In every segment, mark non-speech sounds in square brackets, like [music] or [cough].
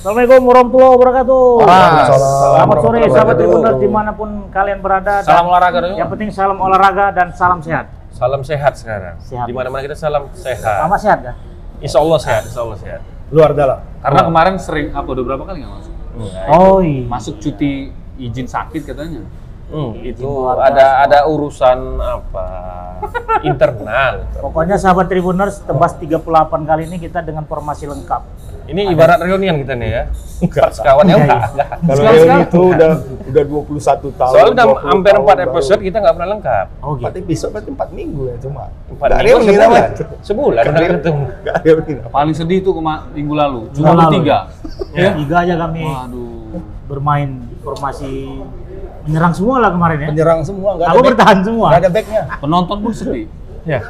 Assalamualaikum warahmatullahi wabarakatuh. Waalaikumsalam. Selamat sore sahabat. Tribuners di mana pun kalian berada. dan Salam olahraga. Yang penting salam olahraga dan salam sehat. Salam sehat sekarang. Sehat. Di mana-mana kita salam sehat. Sama sehat kan? Insya Allah sehat, Insya Allah sehat. Luar dalam. Karena kemarin sering apa udah berapa kali nggak masuk? Oh iya. Masuk cuti izin sakit katanya. Hmm, itu keluarga ada ada urusan apa [laughs] internal. Pokoknya sahabat Tribuners tebas 38 kali ini kita dengan formasi lengkap. Ini ibarat reunian kita nih ya. Enggak. Sekawan ya Enggak, enggak. iya. enggak. Kalau sekali. itu udah udah 21 tahun. Soalnya udah 20 hampir tahun 4 baru. episode kita nggak pernah lengkap. Oh Empat gitu. episode berarti 4 minggu ya cuma. Empat Nggak ada minggu yang mengira sebulan. Sebulan nggak ada- ketemu. nggak ada yang mengira. Paling sedih kema minggu lalu. Minggu Cuma lalu. tiga. Ya. Tiga aja kami Waduh. bermain formasi menyerang semua lah kemarin ya. Penyerang semua enggak ada. Aku back- bertahan semua. nggak ada backnya. Penonton pun sedih. [laughs] Ya.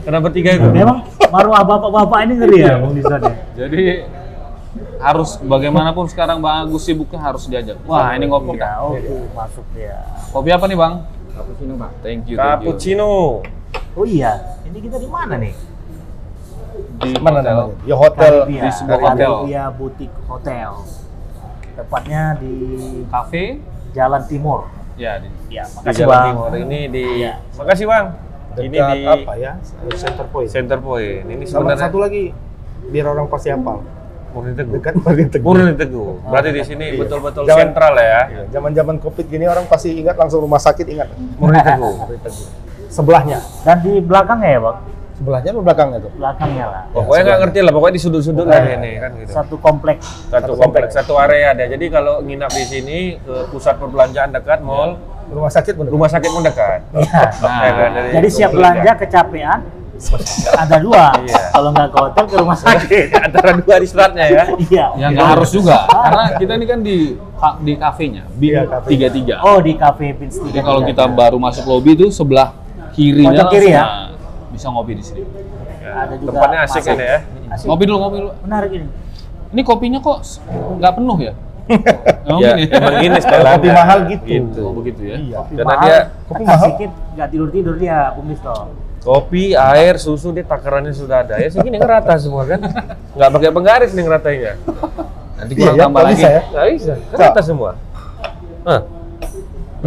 Kenapa tiga itu? Memang maruah bapak-bapak ini ngeri ya Bung Dison ya. Jadi harus bagaimanapun sekarang Bang Agus sibuknya harus diajak. Wah ini ngopi Ya, kan. oke, masuk ya. Kopi apa nih Bang? Cappuccino Bang. Thank you. thank you. Cappuccino. Oh iya, ini kita di mana nih? Di Mana hotel. namanya? Ya hotel. Karibia, di sebuah hotel. Karibia Boutique Hotel. Tepatnya di Cafe. Jalan Timur. Ya di Ya, Di makasih Jalan Bang. Timur ini di Iya. Makasih Bang. Ini Dekat di apa ya? Center Point. Center Point. Ini Sama sebenarnya satu lagi biar orang pasti hafal. Murni Teguh. Dekat Murni Teguh. Murni Teguh. Berarti di sini Iya. betul-betul Jangan- sentral ya. Iya, Zaman-zaman Covid gini orang pasti ingat langsung rumah sakit ingat. Murni Teguh. Murni Teguh. Sebelahnya. Dan di belakangnya ya Bang? Sebelahnya atau belakangnya tuh? Belakangnya lah. Pokoknya nggak ngerti lah, pokoknya di sudut-sudut lah ini kan gitu. Satu kompleks. Satu kompleks, satu area ada. Jadi kalau nginap di sini ke pusat perbelanjaan dekat mall, Rumah sakit pun. rumah sakit pun dekat. Iya. Nah, Ya kan, dari Jadi siap belanja kecapean. Ada dua. Iya. Kalau nggak ke hotel ke rumah sakit. [laughs] Antara dua di seratnya ya. Iya. Ya nggak harus juga, karena kita ini kan di di kafenya, bin Iya, kafe. tiga tiga. Oh di cafe Pins Jadi kalau kita baru masuk lobby itu sebelah kirinya Pojok kiri ya? Bisa ngopi di sini. Ya, Ada juga Tempatnya asik ini ya. Asik. Ngopi dulu, ngopi dulu. Menarik ini. Ini kopinya kok nggak penuh ya? [laughs] Emang Ya, gini? emang gini [laughs] Kalau setelan. kopi mahal gitu. Gitu. Oh, begitu ya? Iya. Kopi Karena mahal, dia- kopi mahal. sedikit nggak tidur tidur dia Bung Disto. Kopi, air, susu di takarannya sudah ada. Ya segini ngerata semua kan. Nggak pakai penggaris nih ngeratanya. Nanti Iya, kurang ya, tambah lagi. bisa ya. Nggak bisa. Rata semua. Hah.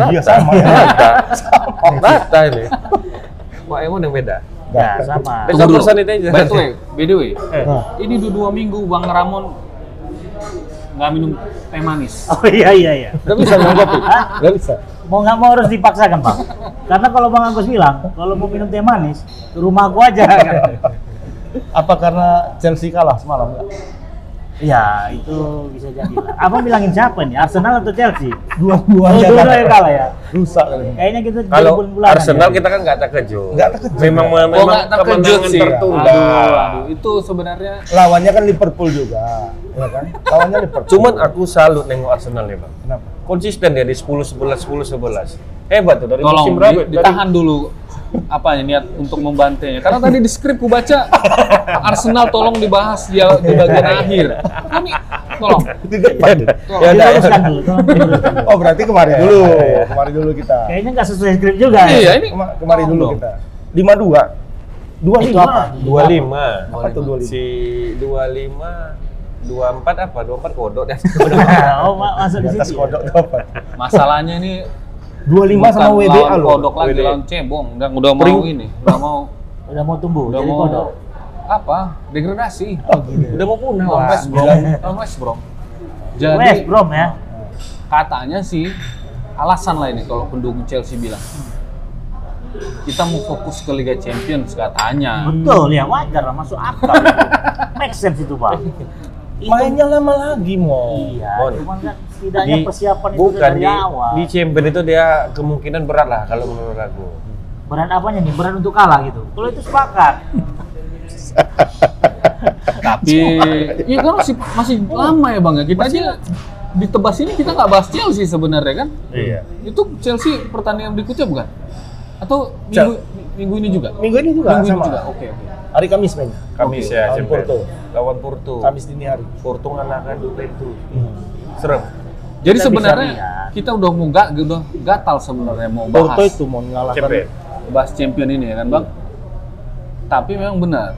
Iya, Rata. sama. Rata. Rata ini. Wah, emang yang beda. Ya sama. Tunggu dulu. aja. By the way, by the way, Nah, ini udah dua minggu Bang Ramon nggak minum teh manis. Oh iya iya iya. nggak bisa minum kopi. Nggak bisa. Mau nggak mau harus dipaksakan bang. Karena kalau bang Agus bilang kalau mau minum teh manis ke rumah gua aja. [laughs] kan. Apa karena Chelsea kalah semalam nggak? Iya itu bisa jadi. lah. Abang bilangin siapa nih? Arsenal atau Chelsea? Dua-duanya Oh, dua kalah. yang kalah ya. Rusak kali. Kayaknya kita Kalau Arsenal ya. kita kan nggak terkejut. Nggak terkejut. Memang ya. memang nggak terkejut kemenangan sih. tertunda. Aduh, aduh, itu sebenarnya Lawannya kan Liverpool juga, ya kan? Lawannya Liverpool. Cuman aku salut nengok Arsenal ya bang. Kenapa? Konsisten dia di 10 11 10 11. Hebat tuh dari tolong musim berapa? di- ditahan dulu apa niat untuk membantainya. Karena tadi di skrip ku baca Arsenal tolong dibahas di, di bagian akhir. Kami tolong. Di depan. Ya, diluruskan dulu. Oh berarti kemarin dulu, kemarin dulu kita. Kayaknya nggak sesuai skrip juga. Iya, ya. ini Kema- kemarin dulu dong. kita. Lima dua, dua Itu apa? dua lima. Apa tuh dua lima? Si dua lima dua empat apa? Dua empat kodok deh. [laughs] oh ma- masuk Di di atas situ. kodok Ya? tuh apa? Masalahnya ini Dua lima sama WBA lawan loh. kodok lagi lawan cebong. Udah udah mau Pring- ini, udah mau [laughs] Udah mau tumbuh udah jadi mau kodok. apa? Degradasi. Udah mau punah. Lawan. West Brom. Lawan West Brom. Jadi West Brom ya. katanya sih alasan lah ini kalau pendukung Chelsea bilang kita mau fokus ke Liga Champions katanya. Betul ya wajar lah masuk akal. [laughs] Make sense itu pak. Itu- Mainnya lama lagi mau. Iya, Mon. cuman kan setidaknya persiapan itu bukan dari di, awal. di champion itu dia kemungkinan berat lah kalau menurut aku. Berat apanya nih? Berat untuk kalah gitu. Kalau itu sepakat. [laughs] Tapi ya kan masih masih lama ya bang ya kita aja di tebas ini kita nggak bahas Chelsea sebenarnya kan? Iya. Itu Chelsea pertandingan berikutnya bukan? Atau minggu minggu ini juga? Minggu ini juga Minggu ini sama. juga. Oke oke. Hari Kamis mainnya. Kamis Oke, ya lawan champion. Porto. Lawan Porto. Kamis dini hari. Porto ngalahin Juventus. Serem. Jadi Kita sebenarnya bisa kita udah mau gak udah gatal sebenarnya mau Porto bahas itu mau mengalahkan Champion. bahas champion ini ya kan bang. Tapi memang benar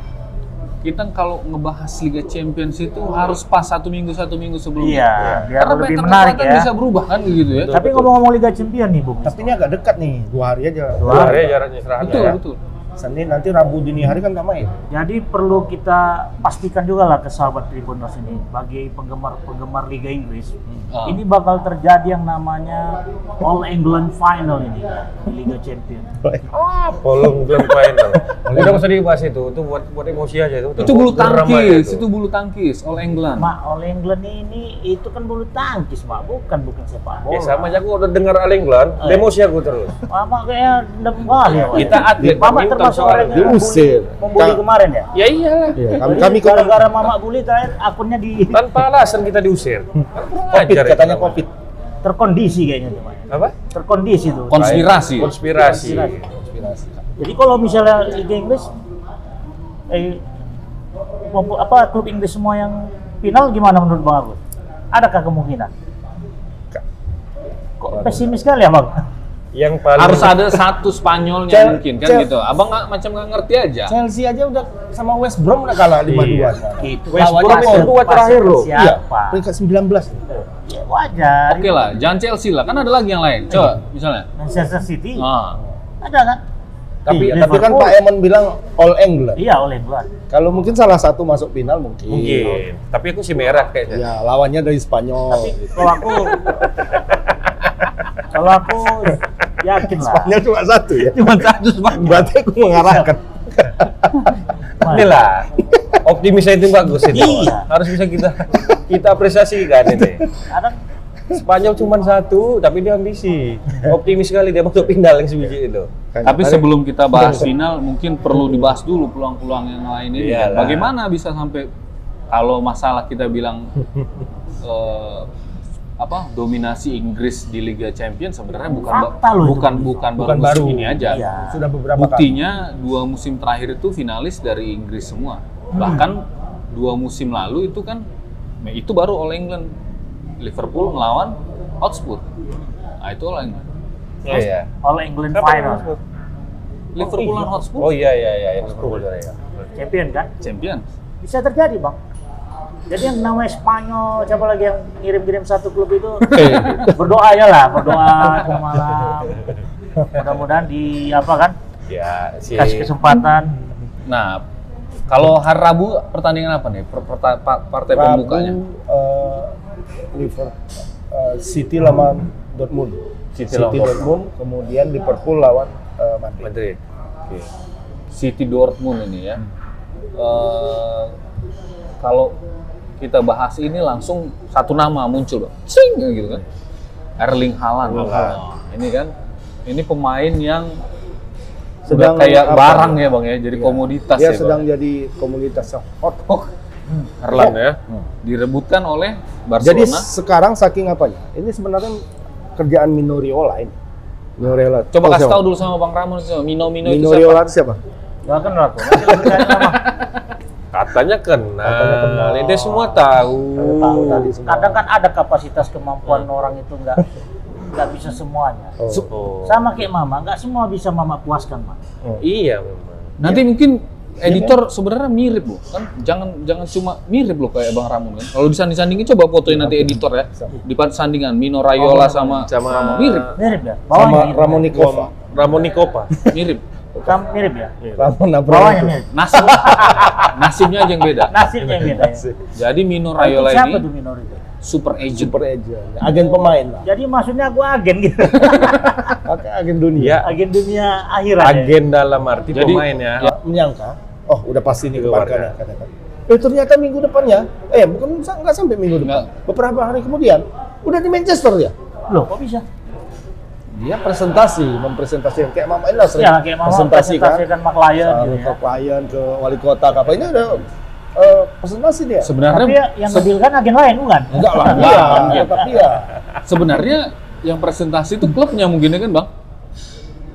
kita kalau ngebahas Liga Champions itu harus pas satu minggu satu minggu sebelumnya. Iya, biar Karena lebih menarik ya. bisa berubah kan gitu ya. Tapi ngomong-ngomong Liga Champion nih, Bung. Tapi ini agak dekat nih, dua hari aja. Dua Dua hari. jaraknya istirahat Betul, ya. betul. Senin nanti Rabu dini hari kan nggak main. Jadi perlu kita pastikan juga lah ke sahabat Tribuners ini bagi penggemar-penggemar Liga Inggris. Ah. Ini bakal terjadi yang namanya All England Final ini di Liga Champion. Ah, Polong Grand Final. [laughs] Udah usah dibahas itu, itu buat buat emosi aja itu. Itu bulu tangkis, itu. itu bulu tangkis All England. Mak, All England ini itu kan bulu tangkis, Mak, bukan bukan sepak bola. Ya sama aja aku udah dengar All England, Eh. emosi aku terus. Mama kayak dendam kali ya. Pak. Kita atlet Mama badminton termasuk orang yang Diusir. membuli- kemarin ya. Ya iyalah. Iya, kami kami gara-gara mama bully terakhir akunnya di Tanpa alasan kita diusir. Covid Ajar itu katanya. Covid. terkondisi kayaknya Pak. Apa? Terkondisi tuh. Konspirasi. Konspirasi. Konspirasi. Jadi kalau misalnya Liga Inggris eh apa klub Inggris semua yang final gimana menurut Bang Agus? Adakah kemungkinan? Kok pesimis sekali ya, Bang? Yang paling Harus ada satu Spanyolnya Cel- mungkin kan Cel- gitu. Abang nggak macam nggak ngerti aja. Chelsea aja udah sama West Brom udah kalah 5-2. Iya. Gitu. West Brom itu siapa? dua terakhir loh. Iya, peringkat 19. Ya, wajar. Oke lah, jangan Chelsea lah. Kan ada lagi yang lain. Coba misalnya. Manchester City Ah. ada kan? Tapi Di tapi kan. Pak Eman bilang All England. Iya, oleh England. Kalau mungkin salah satu masuk final mungkin. mungkin. Tapi aku si merah kayaknya. Ya, lawannya dari Spanyol. Tapi kalau aku [laughs] kalau aku yakin lah. Spanyol cuma satu ya. Cuma satu Spanyol. Berarti aku mengarahkan. Inilah optimisnya itu bagus itu. Iya. Harus bisa kita kita apresiasikan ini. Ada Spanyol cuma satu, tapi dia ambisi. Optimis sekali dia masuk final yang sebiji itu. Tapi sebelum kita bahas final, mungkin perlu dibahas dulu peluang-peluang yang lain ini. kan. Iyalah. Bagaimana bisa sampai kalau masalah kita bilang [laughs] eh, apa dominasi Inggris di Liga Champions sebenarnya bukan ba- Fakta loh itu. bukan bukan baru Bukan musim baru. ini aja. Iya. sudah beberapa Buktinya dua musim terakhir itu finalis dari Inggris semua. Bahkan dua musim lalu itu kan itu baru All England Liverpool melawan Hotspur. Nah itu All England. Oh iya. All England final. Hotspur? Liverpool lawan Hotspur Oh iya iya iya Liverpool ya. Champion kan? champion. Bisa terjadi, Bang. Jadi yang namanya Spanyol, siapa lagi yang ngirim-kirim satu klub itu berdoa ya lah, berdoa malam. Mudah-mudahan di apa kan? Ya si Kasih kesempatan. Nah, kalau hari Rabu pertandingan apa nih? Perta- partai Rabu, pembukanya. eh, Liverpool, eh, City lawan Dortmund. City City, lawan Dortmund, kemudian Liverpool lawan eh, Madrid. Madrid. Oke. City Dortmund ini ya. Eh, kalau kita bahas ini langsung satu nama muncul. Cing gitu kan. Erling Haaland. Nah, ini kan ini pemain yang Sedang kayak apa? barang ya bang ya, jadi komoditas Dia ya sedang bang. jadi komoditas yang hot. Oh, Haaland ya. direbutkan oleh Jadi Barcelona. sekarang saking apanya? Ini sebenarnya kerjaan Minoriola ini. Minoriola. Coba Oh, kasih tahu dulu sama Bang Ramon Mino Mino itu Minoriola siapa? itu siapa? Gak kenal aku. [laughs] Katanya kenal. Katanya kenal. Ini semua tahu. Tahu tadi semua. Kadang kan ada kapasitas kemampuan orang itu nggak [laughs] nggak bisa semuanya. Oh. Oh. Sama kayak mama, nggak semua bisa mama puaskan, Mak. Iya memang. Nanti mungkin editor sebenarnya mirip loh kan jangan jangan cuma mirip loh kayak Bang Ramon kan kalau disanding-sandingin coba fotoin nanti editor ya di sandingan Mino Raiola sama Sama- Ramon mirip Mirip ya? Sama Bawahnya mirip. Ramon Nikova. Ramon Nikopa. [laughs] mirip Sam- mirip ya? Ramon Bawahnya Abraham. mirip. nasib [laughs] nasibnya aja yang beda Nasibnya yang beda ya. jadi Mino Raiola siapa ini tuh minor itu? super agent Super agent. Agen pemain lah. Jadi maksudnya aku agen gitu. [laughs] Oke, agen dunia. Iya. agen dunia akhirat ya? Agen dalam arti Jadi- pemain ya. Ya, menyangka, oh udah pasti nih Ke Barca katakan. Eh ternyata minggu depannya, eh bukan nggak sampai minggu depan, beberapa hari kemudian udah di Manchester ya. Loh, kok bisa? Dia presentasi, mempresentasikan kayak Mama Ella sering Ya, kayak mama presentasi kan, presentasikan McLaren Sama gitu ke ya. klien, ke wali kota, ke apa ini udah eh, presentasi dia. sebenarnya Tapi ya, yang ngambil kan agen lain bukan? Enggak lah, [laughs] Enggak, iya, enggak. tetap dia. sebenarnya yang presentasi itu klubnya mungkin ya kan Bang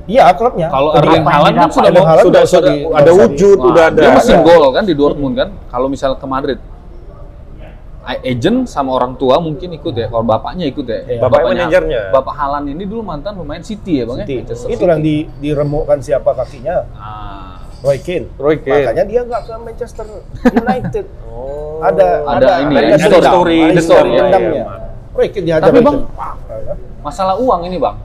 Iya, klubnya. kalau Erling Haaland kan sudah Erling Haaland sudah sudah ada wujud, Wah, udah ada. dia mesin Ada. gol kan di Dortmund kan kalau misal ke Madrid agent sama orang tua mungkin ikut ya kalau bapaknya ikut ya Iya. Bapaknya manajernya. bapak Halan ini dulu mantan pemain City ya bang City. ya Manchester Itu yang di, diremukkan siapa kakinya. Ah, Roy Keane. Roy Keane. Makanya dia nggak ke Manchester United. [laughs] Oh. ada Ada ini ya, ada story- story, ada story ya, iya, Roy Keane dihajar Tapi Bang, kan? Masalah uang ini bang.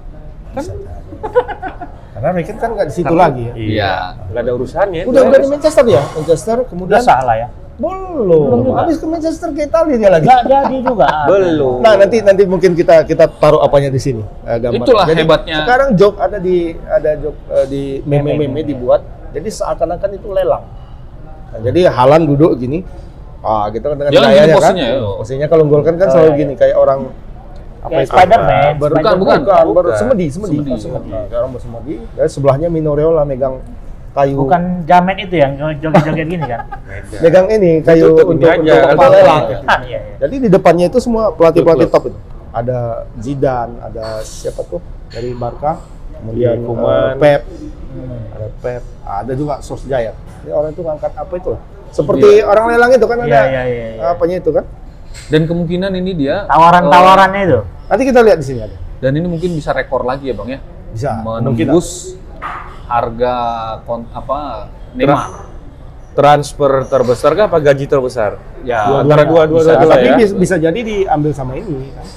Karena Roy Keane kan nggak di situ Tapi- lagi ya. Iya. Nggak ada urusannya. Udah udah di Manchester ya, Manchester kemudian Udah salah ya. Belum. Belum juga. Habis ke Manchester ke Italia dia lagi. Nggak jadi juga. [laughs] Belum. Nah nanti nanti mungkin kita kita taruh apanya di sini eh, gambar. Itulah hebatnya. Sekarang joke ada di ada joke eh, di meme-meme dibuat. Jadi seakan-akan itu lelang. Nah, jadi Halan duduk gini. Ah, gitu kan dengan kan gayanya gini kan. ya. Posisinya kalau gol kan Oh, selalu iya. gini kayak orang Kayak itu? Spider-Man, Spider-Man. bukan, bukan, Bukan. baru semedi, semedi. Semedi. Oh, semedi. Kayak orang bersemedi. Dan sebelahnya Minoreola megang kayu. Bukan jamet itu yang joget-joget gini kan? Megang ini kayu Itu untuk, aja, untuk lelang. Ah, iya, iya. Jadi di depannya itu semua pelatih-pelatih Klub-klub. top itu. Ada Zidane, ada siapa tuh dari Barca, kemudian Koeman. eh, Pep, Hmm. ada Pep, ada juga Solskjaer. Ini orang itu ngangkat apa itu lah. Seperti orang lelang itu kan ada Iya, iya, iya, iya. apanya itu kan. Dan kemungkinan ini dia Tawaran-tawarannya itu. Nanti kita lihat di sini ada. eh, dan ini mungkin bisa rekor lagi ya bang ya. Bisa. Mungkin Menembus harga kon, apa Neymar. Transfer terbesar kah apa gaji terbesar? Ya, antara dua dua bisa. dua, dua tapi ya. bisa, jadi diambil sama ini kan.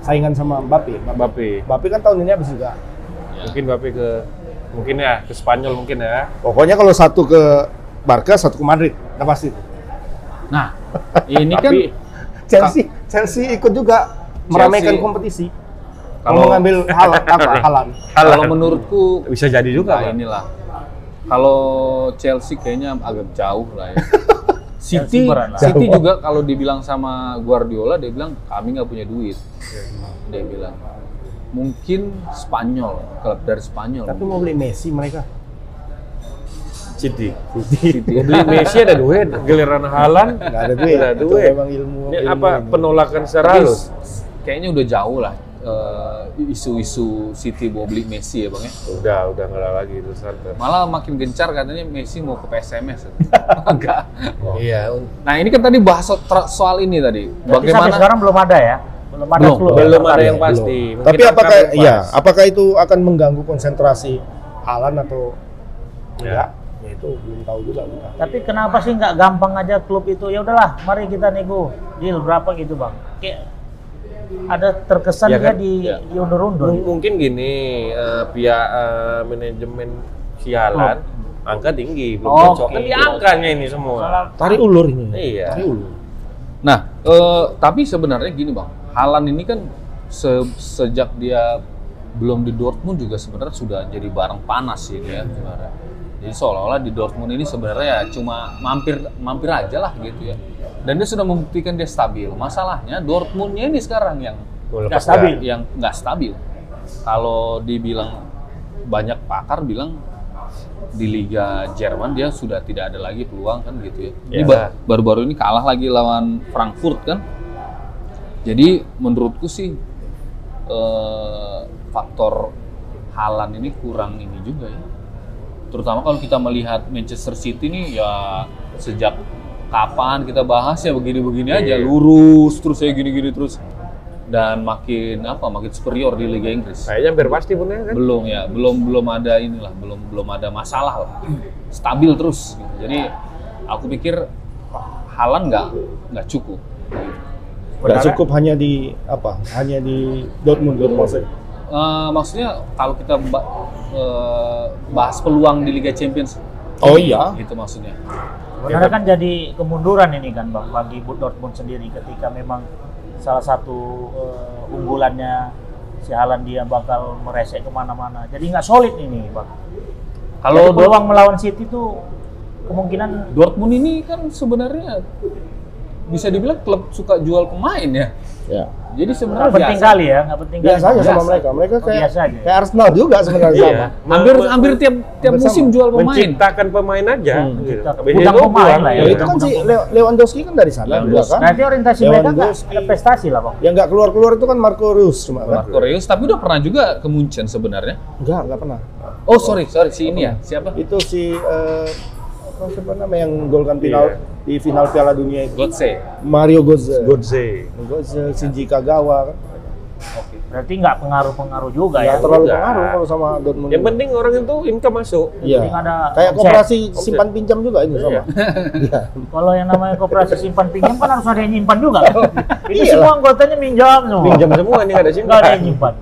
Saingan sama Mbappe. Mbappe. Mbappe kan tahun ini habis juga. Mungkin Mbappe ke mungkin ya ke Spanyol mungkin ya. Pokoknya kalau satu ke Barca, satu ke Madrid, udah pasti. Nah, ini [laughs] kan Chelsea, Chelsea ikut juga meramaikan kompetisi. Kalau mengambil hal apa [laughs] halan. kalau menurutku bisa jadi juga. Nah, inilah. Kalau Chelsea kayaknya agak jauh lah ya. [laughs] City. City juga kalau dibilang sama Guardiola, dia bilang kami nggak punya duit. Dia bilang mungkin Spanyol, klub dari Spanyol. Tapi mau beli Messi mereka. City. City. Beli Messi ada duit, giliran Halan Nggak ada duit. Nggak ada Itu duit. memang ilmu. Ini ilmu apa ini. penolakan secara halus? kayaknya udah jauh lah eh, isu-isu City mau beli Messi ya bang ya. Udah, udah nggak ada lagi itu. Malah makin gencar katanya Messi mau ke PSMS. [laughs] Enggak. Iya, Nah ini kan tadi bahas so- soal ini tadi. Berarti sampai Bagaimana sekarang belum ada ya? Belum ada Belum, klub. belum ada ya? yang pasti. Belum. Mungkin Tapi apakah ya, apakah itu akan mengganggu konsentrasi Halan atau Ya. enggak? Ya itu belum tahu juga kita. Tapi kenapa sih nggak gampang aja klub itu? Ya udahlah, mari kita nego deal berapa gitu bang. Kayak ada terkesan Ya dia kan? di Ya. diundur-undur. Mung- mungkin gini, eh, pihak eh, manajemen sialan angka tinggi, belum Oke. cocok. Kan di angkanya ini semua. Salah. Tarik ulur ini. Iya. Tarik ulur. Nah, eh, tapi sebenarnya gini bang, Halan ini kan se- sejak dia belum di Dortmund juga sebenarnya sudah jadi barang panas sih ya sebenarnya. Jadi seolah-olah di Dortmund ini sebenarnya ya cuma mampir mampir aja lah gitu ya. Dan dia sudah membuktikan dia stabil. Masalahnya Dortmundnya ini sekarang yang Nggak stabil. yang nggak stabil. Kalau dibilang banyak pakar bilang di Liga Jerman dia sudah tidak ada lagi peluang kan gitu ya. Ini ba- baru-baru ini kalah lagi lawan Frankfurt kan. Jadi menurutku sih eh, faktor Halan ini kurang ini juga ya. Terutama kalau kita melihat Manchester City nih ya sejak kapan kita bahas ya begini-begini aja Iya. lurus terus ya gini-gini terus dan makin apa makin superior di Liga Inggris. Kayaknya hampir pasti pun ya kan. Belum ya, belum belum ada inilah, belum belum ada masalah lah. Stabil terus. gitu. Jadi aku pikir Halan nggak nggak cukup. Nggak cukup hanya di apa? Hanya di Dortmund, Dortmund Eh, maksudnya kalau kita ba- eh, bahas peluang di Liga Champions, Oh iya. gitu maksudnya. Sebenarnya kan jadi kemunduran ini kan bang bagi Dortmund sendiri ketika memang salah satu eh, unggulannya si Haaland dia bakal meresek ke mana-mana. Jadi nggak solid ini bang. Kalau Jadi, doang melawan City tuh kemungkinan Dortmund ini kan sebenarnya bisa dibilang klub suka jual pemain ya. Ya. Jadi nggak sebenarnya penting biasa. kali ya, nggak penting Biasa kali. aja sama Biasa. mereka. Mereka Oh, kayak biasa aja. kayak Arsenal juga sebenarnya Iya. sama. Hampir hampir tiap tiap Bersama. musim jual pemain. Menciptakan pemain aja. Hmm. gitu. Gudang itu pemain lah Ya, ya. itu kan si Lewandowski kan dari sana juga kan. Berarti orientasi mereka ada prestasi lah bang. Yang nggak keluar-keluar itu kan Marco Reus cuma kan? Marco Reus, tapi udah pernah juga ke Munchen sebenarnya. Enggak, enggak pernah. Oh sorry, sorry si ini ya. Siapa? Itu si eh, apa siapa nama yang golkan final Iya. di final Piala Dunia itu? Gotze. Mario Götze. Godze. Götze, Shinji Kagawa kan. Oke. Berarti nggak pengaruh-pengaruh juga Nggak ya. terlalu Enggak. pengaruh kalau sama Dortmund. Yang penting orang itu income masuk. Iya. penting ada Kayak koperasi simpan pinjam juga ini sama. Iya. Iya. Kalau yang namanya koperasi simpan pinjam kan harus ada yang nyimpan juga kan? Ini Iyalah. semua anggotanya minjam semua. Pinjam semua nih nggak ada simpan. Nggak ada yang nyimpan.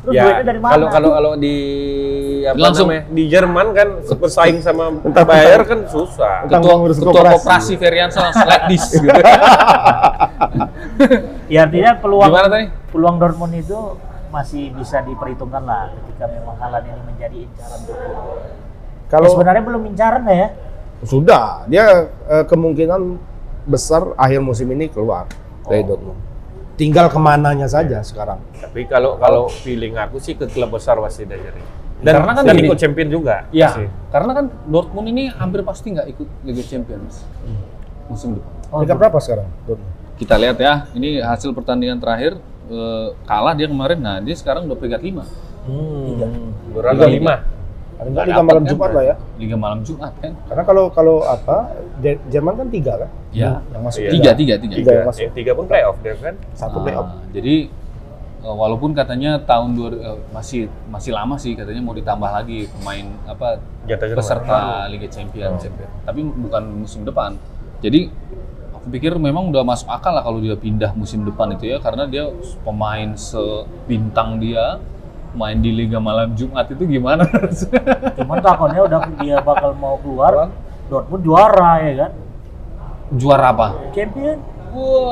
Terus ya, duitnya dari mana? kalau kalau kalau di apa Langsung. namanya di Jerman kan bersaing sama Bayer kan susah. Ketua, ketua koperasi. koperasi Feriansa like this gitu. ya artinya peluang Gimana tadi? peluang Dortmund itu masih bisa diperhitungkan lah ketika memang Haaland ini menjadi incaran Dortmund. Ya, Kalau sebenarnya belum incaran ya. sudah, dia eh, kemungkinan besar akhir musim ini keluar dari Dortmund. Tinggal ke mananya saja sekarang. Tapi kalau kalau feeling aku sih ke klub besar pasti dia jadi. Dan Karena kan dan gini. ikut champion juga. Ya, pasti. karena kan Dortmund ini hampir pasti nggak ikut Liga Champions musim depan. Oh, Peringkat berapa sekarang? Dortmund? Kita lihat ya, ini hasil pertandingan terakhir eh, kalah dia kemarin. Nah, dia sekarang udah peringkat 5. Hmm. Berapa Liga- lima? Paling nggak Liga malam Jumat lah ya. Liga malam Jumat kan? Karena kalau kalau apa Je- Jerman kan tiga kan? Ya. Yang masuk Iya. Tiga, tiga, tiga. Tiga yang masuk. Yang tiga pun playoff dia kan. Satu Ah, playoff. Jadi walaupun katanya tahun dua, eh, masih masih lama sih katanya mau ditambah lagi pemain apa Jerman. peserta Liga Champion, Champion. Tapi bukan musim depan. Jadi aku pikir memang udah masuk akal lah kalau dia pindah musim depan itu ya karena dia pemain sebintang dia main di Liga Malam Jumat itu gimana? [laughs] Cuman takutnya udah dia bakal mau keluar Dortmund juara ya kan. Juara apa? Champion.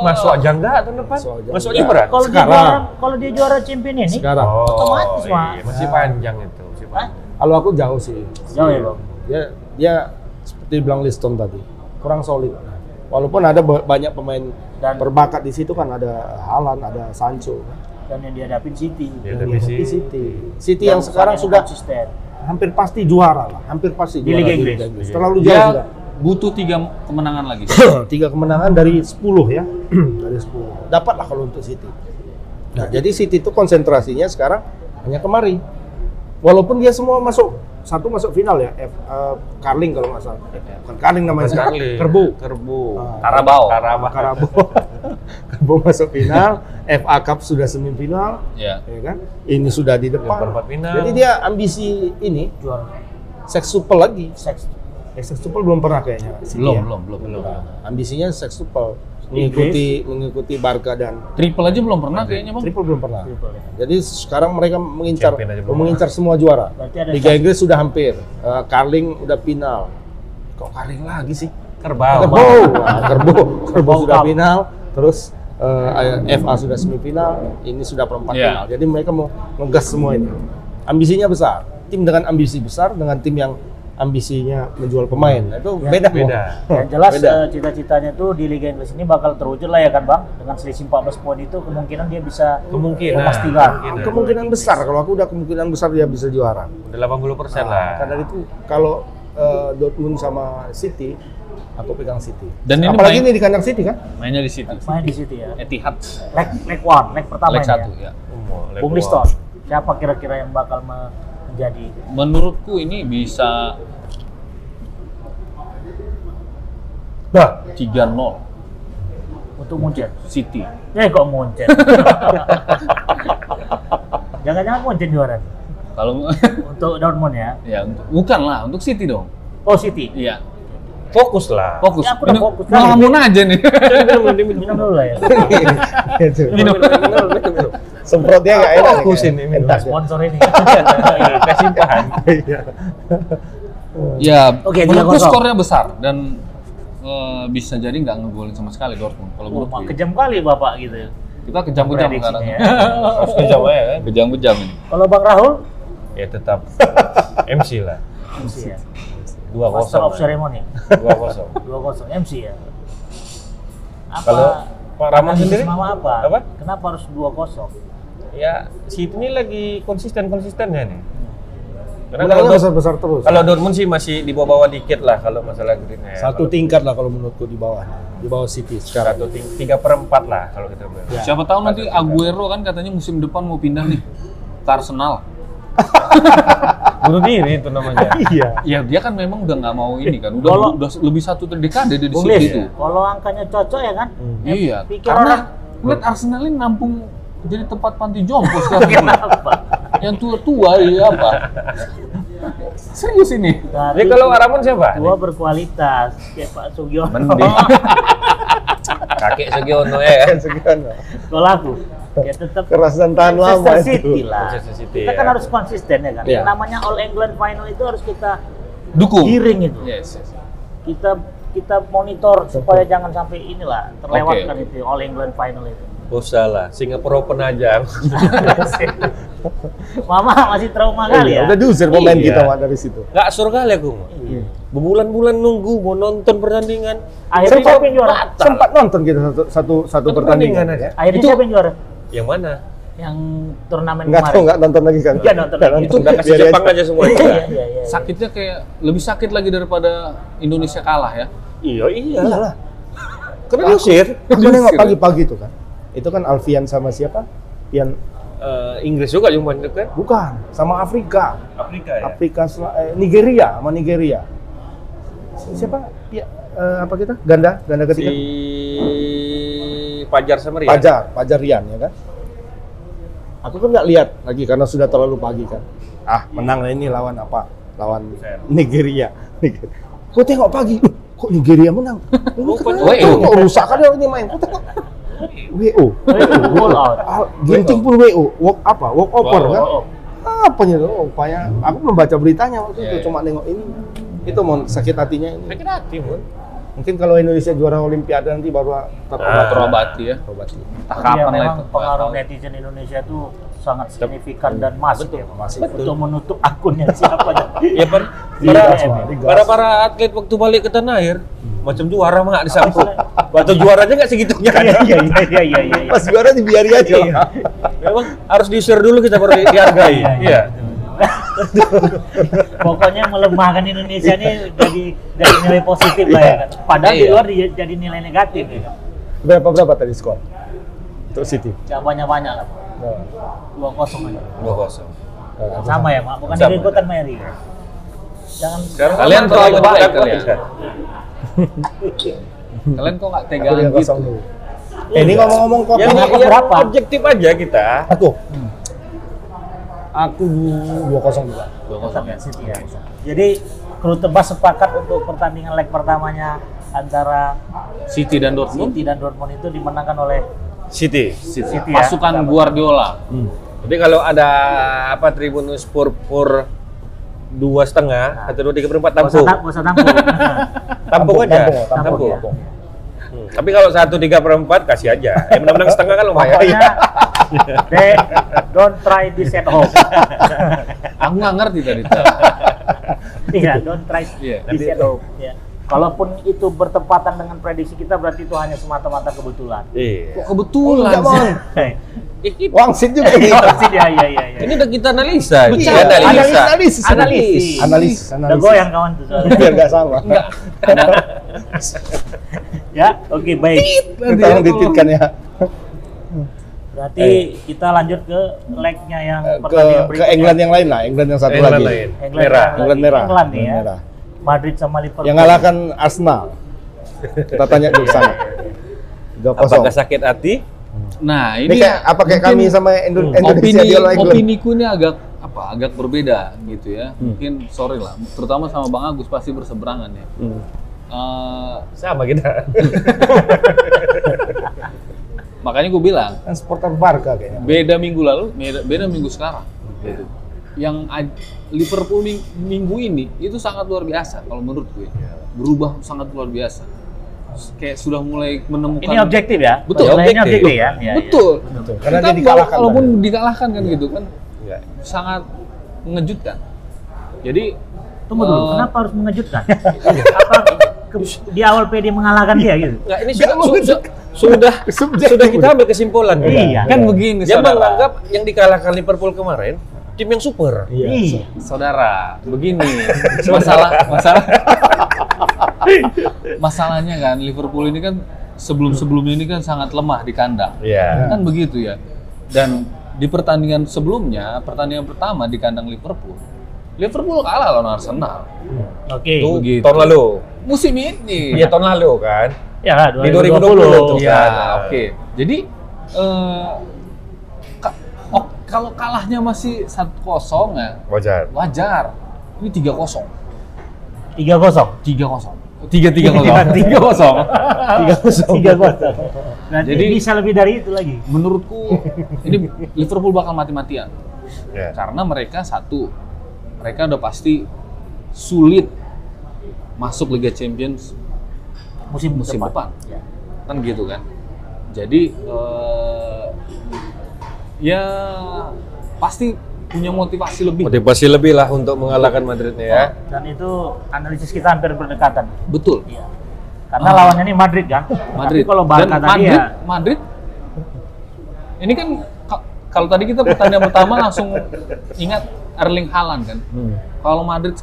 Masuk aja enggak tahun depan? Masuk aja Masuk aja berat. Kalau dia Sekarang. juara kalau dia juara champion ini Sekarang. Otomatis, Mak. iya, masih panjang itu. Masih panjang. Kalau aku jauh sih. jauh ya bang. Dia dia seperti bilang Liston tadi, kurang solid. Walaupun ada ba- banyak pemain Dan- berbakat di situ kan ada Haaland, ada Sancho. Dan yang dihadapin City. Ya, Yang tapi dihadapi sih City. City Dan yang sekarang sudah konsisten. hampir pasti juara lah, hampir pasti Di juara Liga Inggris. Terlalu jauh sudah. Butuh tiga kemenangan lagi. [clears throat] Tiga kemenangan dari 10 ya. [clears throat] dari 10. Dapatlah kalau untuk City. Nah, jadi City itu konsentrasinya sekarang hanya kemari. Walaupun dia semua masuk satu masuk final ya, F, eh, Carling kalau nggak salah. Bukan Carling namanya, sekali. Kerbu. Kerbu. Ah. Karabau. Karabau. Karabo. [laughs] Karabo masuk final, FA Cup sudah semifinal, Ya. ya kan? Ini sudah di depan. Perempat final. Jadi dia ambisi ini Juara. sextuple lagi. Seks. Eh, sextuple belum pernah kayaknya. City Belum, ya. belum, belum, belum. Nah, ambisinya sextuple mengikuti mengikuti Barca dan Triple aja belum pernah kayaknya bang. triple belum pernah. Triple ya. Jadi sekarang mereka mengincar belum mengincar semua juara. Liga Inggris sudah hampir, Eh, Carling udah final. Kok Carling lagi sih? Kerbau. Kerbo, Nah, Kerbo, Kerbo [laughs] Kerbau sudah final, terus eh, FA sudah semifinal, ini sudah perempat Iya. final. Jadi mereka mau ngegas semua ini. Ambisinya besar. Tim dengan ambisi besar dengan tim yang ambisinya menjual pemain. Nah, itu Ya, beda. beda. [laughs] Yang jelas Beda. eh, cita-citanya tuh di Liga Inggris ini bakal terwujud lah ya kan bang. Dengan selisih 14 poin itu kemungkinan dia bisa Kemungkinan. memastikan. Kemungkinan. kemungkinan besar kalau aku udah kemungkinan besar dia bisa juara. Udah 80 persen Nah, lah. Karena itu kalau eh, Dortmund sama City, aku pegang City. Dan ini Apalagi main- ini di kandang City kan? Mainnya di City. Main di City ya. Etihad. Leg leg one, leg pertama Leg satu ya. ya. Oh, Bung. Liston. Siapa kira-kira yang bakal me- menjadi Menurutku ini bisa Nah, 3-0 untuk Munchen? City. Eh kok Munchen? [laughs] Jangan-jangan Munchen juara Kalau [laughs] untuk Dortmund ya? ya untuk bukan lah untuk City dong. Oh City. Iya. Fokus lah. Fokus. Ya, aku udah Minum- fokus ngelamun aja nih. Minum dulu lah ya. [laughs] Minum. Semprotnya nggak enak. Fokus ya, ini, ya. Sponsor ini. [laughs] Kasih bahan. Iya. ya, Oke, menurutku 3-0. skornya besar dan eh, bisa jadi nggak ngegolin sama sekali Dortmund. Kalau Oh, menurutku. ya. kejam kali bapak gitu. Kita kejam-kejam sekarang. ya. [laughs] Harus kejam aja kan. Kejam-kejam ini. Kalau Bang Rahul? Ya tetap [laughs] MC lah. MC ya. Dua Master of kosong. ceremony. Dua kosong. 2-0 MC ya. Apa? Kalau Pak Rahman sendiri? Apa? Apa? Kenapa harus 2-0? Ya, si ini lagi konsisten-konsistennya nih. Karena kalau, besar-besar terus. kalau Dortmund sih masih di bawah-bawah dikit lah kalau masalah greennya. ya. Satu Kalau tingkat lah kalau menurutku di bawah. Di bawah City sekarang. satu ting- tiga perempat lah kalau kita bilang. Ya. Siapa tahu nanti Aguero kan katanya musim depan mau pindah nih ke Arsenal. [laughs] Bunuh diri itu namanya. [laughs] Iya. Ya dia kan memang udah nggak mau ini kan, udah, Kalau- udah lebih satu dekade dia di situ itu. kalau angkanya cocok ya kan? Hmm. Ya, Iya, Pikir karena orang lihat Arsenal ini nampung jadi tempat panti jompo [laughs] sekarang. Kenapa? Yang tua-tua ya apa? Serius ini. Jadi kalau Ramon siapa? tua berkualitas kayak Pak Sugiono. Mending. [laughs] Kakek Sugiono ya. Kan sekian. Kalau aku ya tetap Keras dan tahan lama Manchester itu. City lah. City, kita kan ya. harus konsisten ya kan. Yang namanya All England Final itu harus kita Dukung. giring itu. Yes, yes. Kita kita monitor supaya jangan sampai inilah terlewatkan Oke. itu All England Final itu. Usah lah, Singapura Open aja. [laughs] Mama masih trauma kali ya. Udah diusir pemain Iya. kita dari situ. Nggak sur kali aku. Iya. Berbulan-bulan nunggu mau nonton pertandingan. Akhirnya Sempat, siapa yang juara? sempat nonton kita satu satu, satu pertandingan. pertandingan aja. Akhirnya Itu- siapa yang juara? Yang mana? Yang turnamen tahu kemarin. enggak nonton lagi kan? Iya, nonton lagi. Itu udah kasih Biar Jepang aja semua. Iya, iya, iya, iya. Sakitnya kayak lebih sakit lagi daripada Indonesia kalah ya. Iya, iya. Iyalah. Karena diusir. Aku nengok pagi-pagi itu kan. Itu kan Alfian sama siapa? Pian Eh, Inggris juga yang banyak kan? bukan, sama Afrika. Afrika Afrika Sel- eh, Nigeria sama Nigeria. Siapa? Ya, eh, apa kita? Ganda, ganda Si ketiga. Pajar sama Rian. Pajar, Pajar Rian ya kan. Aku kan nggak lihat lagi karena sudah terlalu pagi kan. Ah, menang lah ini lawan apa? Lawan Nigeria. Nigeria. Kok tengok pagi, "Loh, kok Nigeria menang? [laughs] Ini Bukan, kenapa? WO. Kok rusak kan ini main? Kok tengok WO. Out. Ah, Ginting pun WO, walk apa? Walk over kan? Oh, Apa nya? Oh, upaya. Aku belum baca beritanya waktu itu, cuma nengok ini. Itu mau sakit hatinya ini. Sakit hati, Mun. Mungkin kalau Indonesia juara Olimpiade nanti baru Ah. terobat. Terobati ya. Terobati. Iya, kapan lah memang itu. pengaruh netizen Indonesia itu sangat signifikan dan masif ya, masif. untuk menutup akunnya siapa aja. [laughs] Ya. Iya, Para, para para atlet waktu balik ke tanah air, macam juara mah nggak disambut. Waktu juaranya nggak segitunya kan? Iya, iya, iya, iya, iya, iya. Pas juara dibiari aja. Iya. Memang harus diusir dulu kita baru di- dihargai. Iya, Iya. Pokoknya melemahkan Indonesia ini jadi jadi nilai positif lah ya kan. Padahal di Iya. luar di- jadi nilai negatif ya kan. Berapa berapa tadi skor? Untuk City. Gak banyak-banyak lah. Dua kosong aja. Dua kosong. Sama ya, Mak. Bukan Sama. ikutan Mary. Jangan Kalian terlalu baik, kalian. Kalian kok nggak tegaan yang gitu? kosong dulu. Eh, ini ngomong-ngomong kopi. Yang, Kenapa yang berapa? objektif aja kita. Aku. Aku dua kosong juga. Ya ya. City ya. Jadi kru tebas sepakat untuk pertandingan leg pertamanya antara City dan Dortmund. City dan Dortmund itu dimenangkan oleh City. City. City ya. Pasukan Guardiola. Jadi kalau ada apa Tribunus pur pur dua setengah, satu dua tiga empat Gak usah tampung, ta- gak usah [laughs] tampung. tampung aja, Tampung, tampung, tampung. tampung. Hmm, Tapi kalau satu tiga perempat kasih aja. Eh menang-menang setengah kan lumayan. Pokoknya [laughs] they don't try this at home. Aku nggak ngerti tadi. Iya, don't try Iya. this at home. Ya. Kalaupun itu bertepatan dengan prediksi kita berarti itu hanya semata-mata kebetulan. Iya. Kok kebetulan Enggak, sih? Mon. [laughs] Eh, kita- Wangsit juga ini. Oh, sih, ya, ya, ya, ya. Ini udah kita analisa. Iya, Iya, analisa. analisis, Analisis. Analisis, Udah analisis. goyang kawan tuh soalnya. Biar nggak sama. [laughs] ya, oke baik. Tolong dititkan ya. Berarti kita lanjut ke legnya yang Eh, Ke pertandingan ke. England yang lain lah, England yang satu England lagi. lain. England Merah. yang England merah. England nih ya. Merah. Madrid sama Liverpool. Yang ngalahkan Arsenal. Kita tanya dulu sana. 3-0. Apakah sakit hati? Nah, Ini ini kayak apa kayak kami sama Indo- Indonesia opini opini ku ini agak apa agak berbeda gitu ya mungkin sorry lah terutama sama bang Agus pasti berseberangan ya Hmm. Eh, Sama kita. [laughs] makanya gue bilang Kan supporter Barca kayaknya. beda minggu lalu beda, beda minggu sekarang gitu yang ad- Liverpool ming- minggu ini itu sangat luar biasa kalau menurut gue berubah sangat luar biasa kayak sudah mulai menemukan Ini objektif ya? Betul, objektif. objektif ya? Ya, ya. betul Karena Kita dia dikalahkan. wala- walaupun tadi. dikalahkan kan gitu kan Enggak. sangat mengejutkan jadi Tunggu dulu, eh, kenapa harus mengejutkan? [laughs] Apa ke- di awal PD mengalahkan dia gitu? Enggak, ini sudah, sudah, Subjektif sudah kita ambil kesimpulan. Iya. kan begini Dia menganggap yang dikalahkan Liverpool kemarin tim yang super. Iya. saudara begini [laughs] masalah masalah [laughs] masalahnya kan Liverpool ini kan sebelum sebelumnya ini kan sangat lemah di kandang Iya. kan begitu ya dan di pertandingan sebelumnya pertandingan pertama di kandang Liverpool Liverpool kalah lawan Arsenal Oke. Itu begitu. tahun lalu. musim ini Iya tahun lalu kan. Ya, Di 2020 tuh. Ya, kan. oke. Jadi eh, kalau kalahnya masih 1-0 ya Wajar. wajar. Ini 3-0. Tiga kosong. 3-0. 3-3-0. 3-0. Tiga kosong. Tiga kosong. Berarti Jadi- bisa lebih dari itu lagi. Menurutku ini Liverpool bakal mati-matian. Ya. Karena mereka satu, mereka udah pasti sulit masuk Liga Champions Musim, musim depan. Ya. Kan gitu kan. Jadi eh, ya pasti punya motivasi lebih. Motivasi lebih lah untuk mengalahkan Madridnya ya. Dan itu analisis kita hampir berdekatan. Betul. Iya. Karena Ah. lawannya ini Madrid kan. Madrid. Tapi kalau Barca Dan tadi Madrid, ya Madrid. Ini kan ka- kalau tadi kita pertandingan pertama langsung ingat Erling Haaland kan. Hmm. Kalau Madrid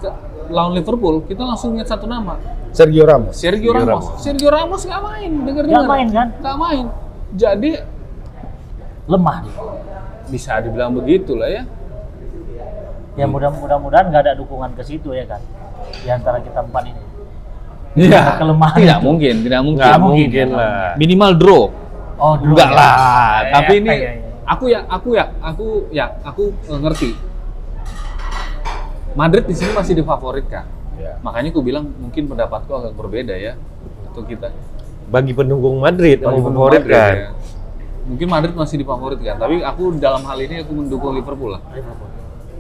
lawan Liverpool, kita langsung ingat satu nama, Sergio Ramos. Sergio, Sergio Ramos. Ramos. Sergio Ramos nggak main, dengar Nggak main, kan? Nggak main. Jadi lemah dia. bisa dibilang begitu lah ya. Ya mudah mudah-mudahan nggak ada dukungan ke situ ya kan. Di antara kita empat ini. Iya. Kelemahan Tidak itu. mungkin, tidak mungkin. Nggak mungkin, mungkin ya. lah. Minimal draw. Oh, draw Enggak ya. lah. Ya, Tapi ya, ini ya, ya. aku ya, aku ya, aku ya, aku eh, ngerti. Madrid di sini masih difavoritkan. Ya. Makanya aku bilang mungkin pendapatku agak berbeda ya untuk kita. Bagi pendukung Madrid Bagi pendukung favorit Madrid, kan. ya. Mungkin Madrid masih difavoritkan, tapi aku dalam hal ini aku mendukung Liverpool lah.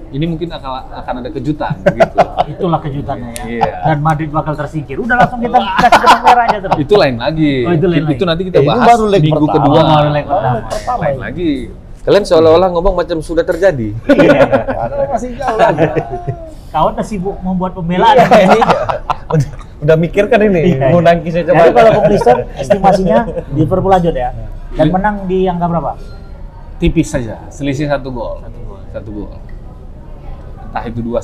Ini mungkin akan akan ada kejutan gitu. [laughs] Itulah kejutannya ya. Iya. Dan Madrid bakal tersingkir. Udah langsung kita kasih benang merah aja terus. itu lain lagi. Oh, itu lain lagi. nanti kita Eh, ini bahas baru leg minggu pertama. kedua. Oh, baru leg pertama. pertama Lain ini. lagi. Kalian seolah-olah ngomong macam sudah terjadi. [laughs] Padahal masih jauh lagi. [laughs] Kawan udah sibuk membuat pembelaan. udah, udah mikir kan ini, Iya, mau iya. nangkis aja Jadi kalau Kristen estimasinya Liverpool lanjut ya. Dan menang di angka berapa? tipis saja, selisih satu gol. Satu gol. Satu gol. Entah itu 2-1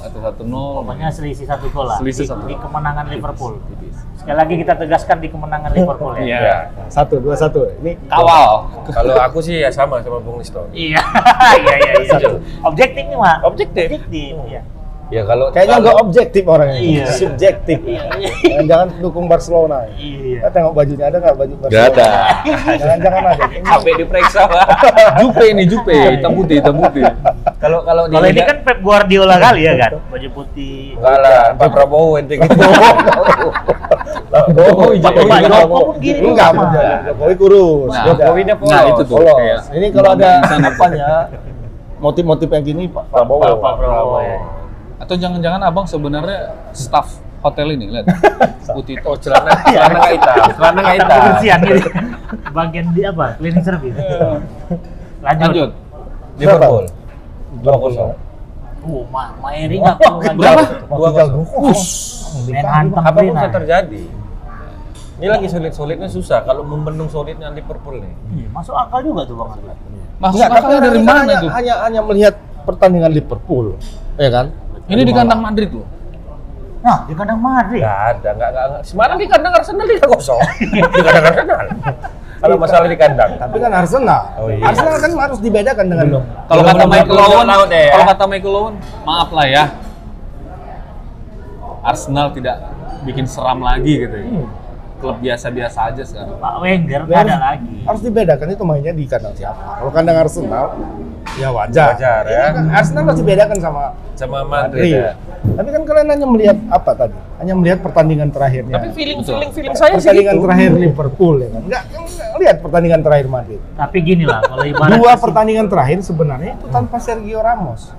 atau 1-0. Pokoknya selisih satu gol lah. Selisih di, satu di kemenangan Liverpool. Tipis. Sekali lagi kita tegaskan di kemenangan [laughs] Liverpool ya. Iya. Satu, dua, satu. Ini Kawal. Kalau aku sih ya sama sama Bung Listo. Iya, [laughs] iya, iya. iya. Objektif nih, Mak. Objektif. Objektif, iya. Ya kalau kayaknya nggak objektif orangnya. Iya. Subjektif. Iya. Jangan dukung Barcelona. Iya. Kita tengok bajunya ada nggak baju Barcelona? Nggak ada. Jangan-jangan ada. [laughs] Sampai diperiksa Pak. Jupe ini Jupe, hitam putih, hitam putih. Kalau kalau di Kalau ini kan Pep Guardiola kali ya kan, baju putih. enggak lah, Pak Prabowo ente gitu. [laughs] Jokowi, Pak Jokowi, Joko Jokowi. Enggak. Jokowi kurus. Nah, Beda. Jokowinya polos. Nah, itu tuh. Polos. kayak Ini kalau ada apanya, motif-motif yang gini Pak Prabowo. Pak Prabowo, ya. Atau jangan-jangan abang sebenarnya staff hotel ini lihat [laughs] putih Oh, celana [laughs] celana nggak hitam, celana nggak hitam. Kebersihan gitu. [laughs] Bagian di apa? Cleaning service. Lanjut. Lanjut. Liverpool. 2-0. Uh, Ma Maeri nggak lagi. Berapa? Dua kosong. Main hantam Apa bisa terjadi. Ini lagi sulit-sulitnya susah kalau membendung solidnya Liverpool nih. Iya, masuk akal juga tuh Bang. Masuk akal dari kita mana hanya, tuh? Hanya hanya melihat pertandingan Liverpool, ya kan? Ini di kandang Madrid loh. Nah, di kandang Madrid. Nggak ada, nggak, nggak, nggak. Semarang di kandang Arsenal tiga kosong. [laughs] di kandang Arsenal. Kalau masalah di kandang. Tapi kan Arsenal. Oh, iya. Arsenal kan harus dibedakan dengan Kalau Belum- kata Michael Owen, ya. kalau kata Michael Owen, maaf lah ya. Arsenal tidak bikin seram lagi gitu ya. Klub biasa-biasa aja sekarang. Pak Wenger nggak ada lagi. Harus dibedakan itu mainnya di kandang siapa. Kalau kandang Arsenal, ya wajar. Wajar, ya. Ini kan Arsenal harus dibedakan sama Sama Madrid. Madrid ya. Tapi kan kalian hanya melihat apa tadi? Hanya melihat pertandingan terakhirnya. Tapi feeling Betul. feeling feeling saya sih pertandingan gitu. terakhir Liverpool ya kan. Enggak, enggak lihat pertandingan terakhir Madrid. Tapi gini lah, kalau ibarat Dua pertandingan terakhir sebenarnya itu tanpa Sergio Ramos.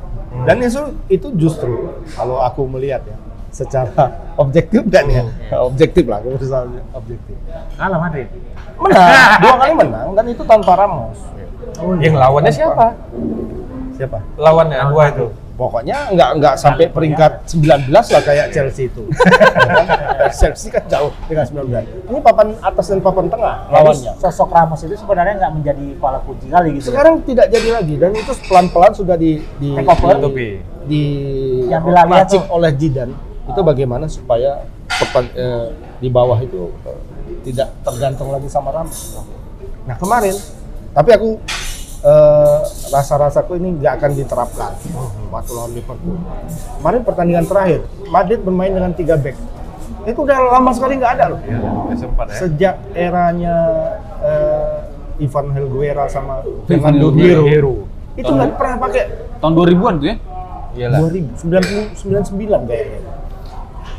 Dan itu itu justru kalau aku melihat ya secara objektif dan ya objektif lah misalnya objektif kalah Madrid. menang [laughs] dua kali menang dan itu tanpa Ramos Yang lawannya siapa? siapa Lawannya dua itu. pokoknya nggak nggak sampai peringkat 19 lah kayak Chelsea itu [laughs] Chelsea kan jauh dengan 19 ini papan atas dan papan tengah lawannya sosok Ramos itu sebenarnya nggak menjadi kepala kunci kali gitu. ya. sekarang tidak jadi lagi dan itu pelan-pelan sudah di di di, di Yang alih racik tuh. oleh Zidane itu bagaimana supaya pepan- eh, di bawah itu eh, tidak tergantung lagi sama Ramos. Nah kemarin, tapi aku eh, rasa-rasaku ini nggak akan diterapkan waktu lawan Liverpool. Kemarin pertandingan terakhir, Madrid bermain dengan tiga back. Itu udah lama sekali nggak ada loh. sempat ya. Sejak eranya eh, Ivan Helguera sama Ivan Fernando. Hierro. Itu nggak pernah pakai Tahun 2000-an tuh ya? Iyalah. 2099 kayaknya.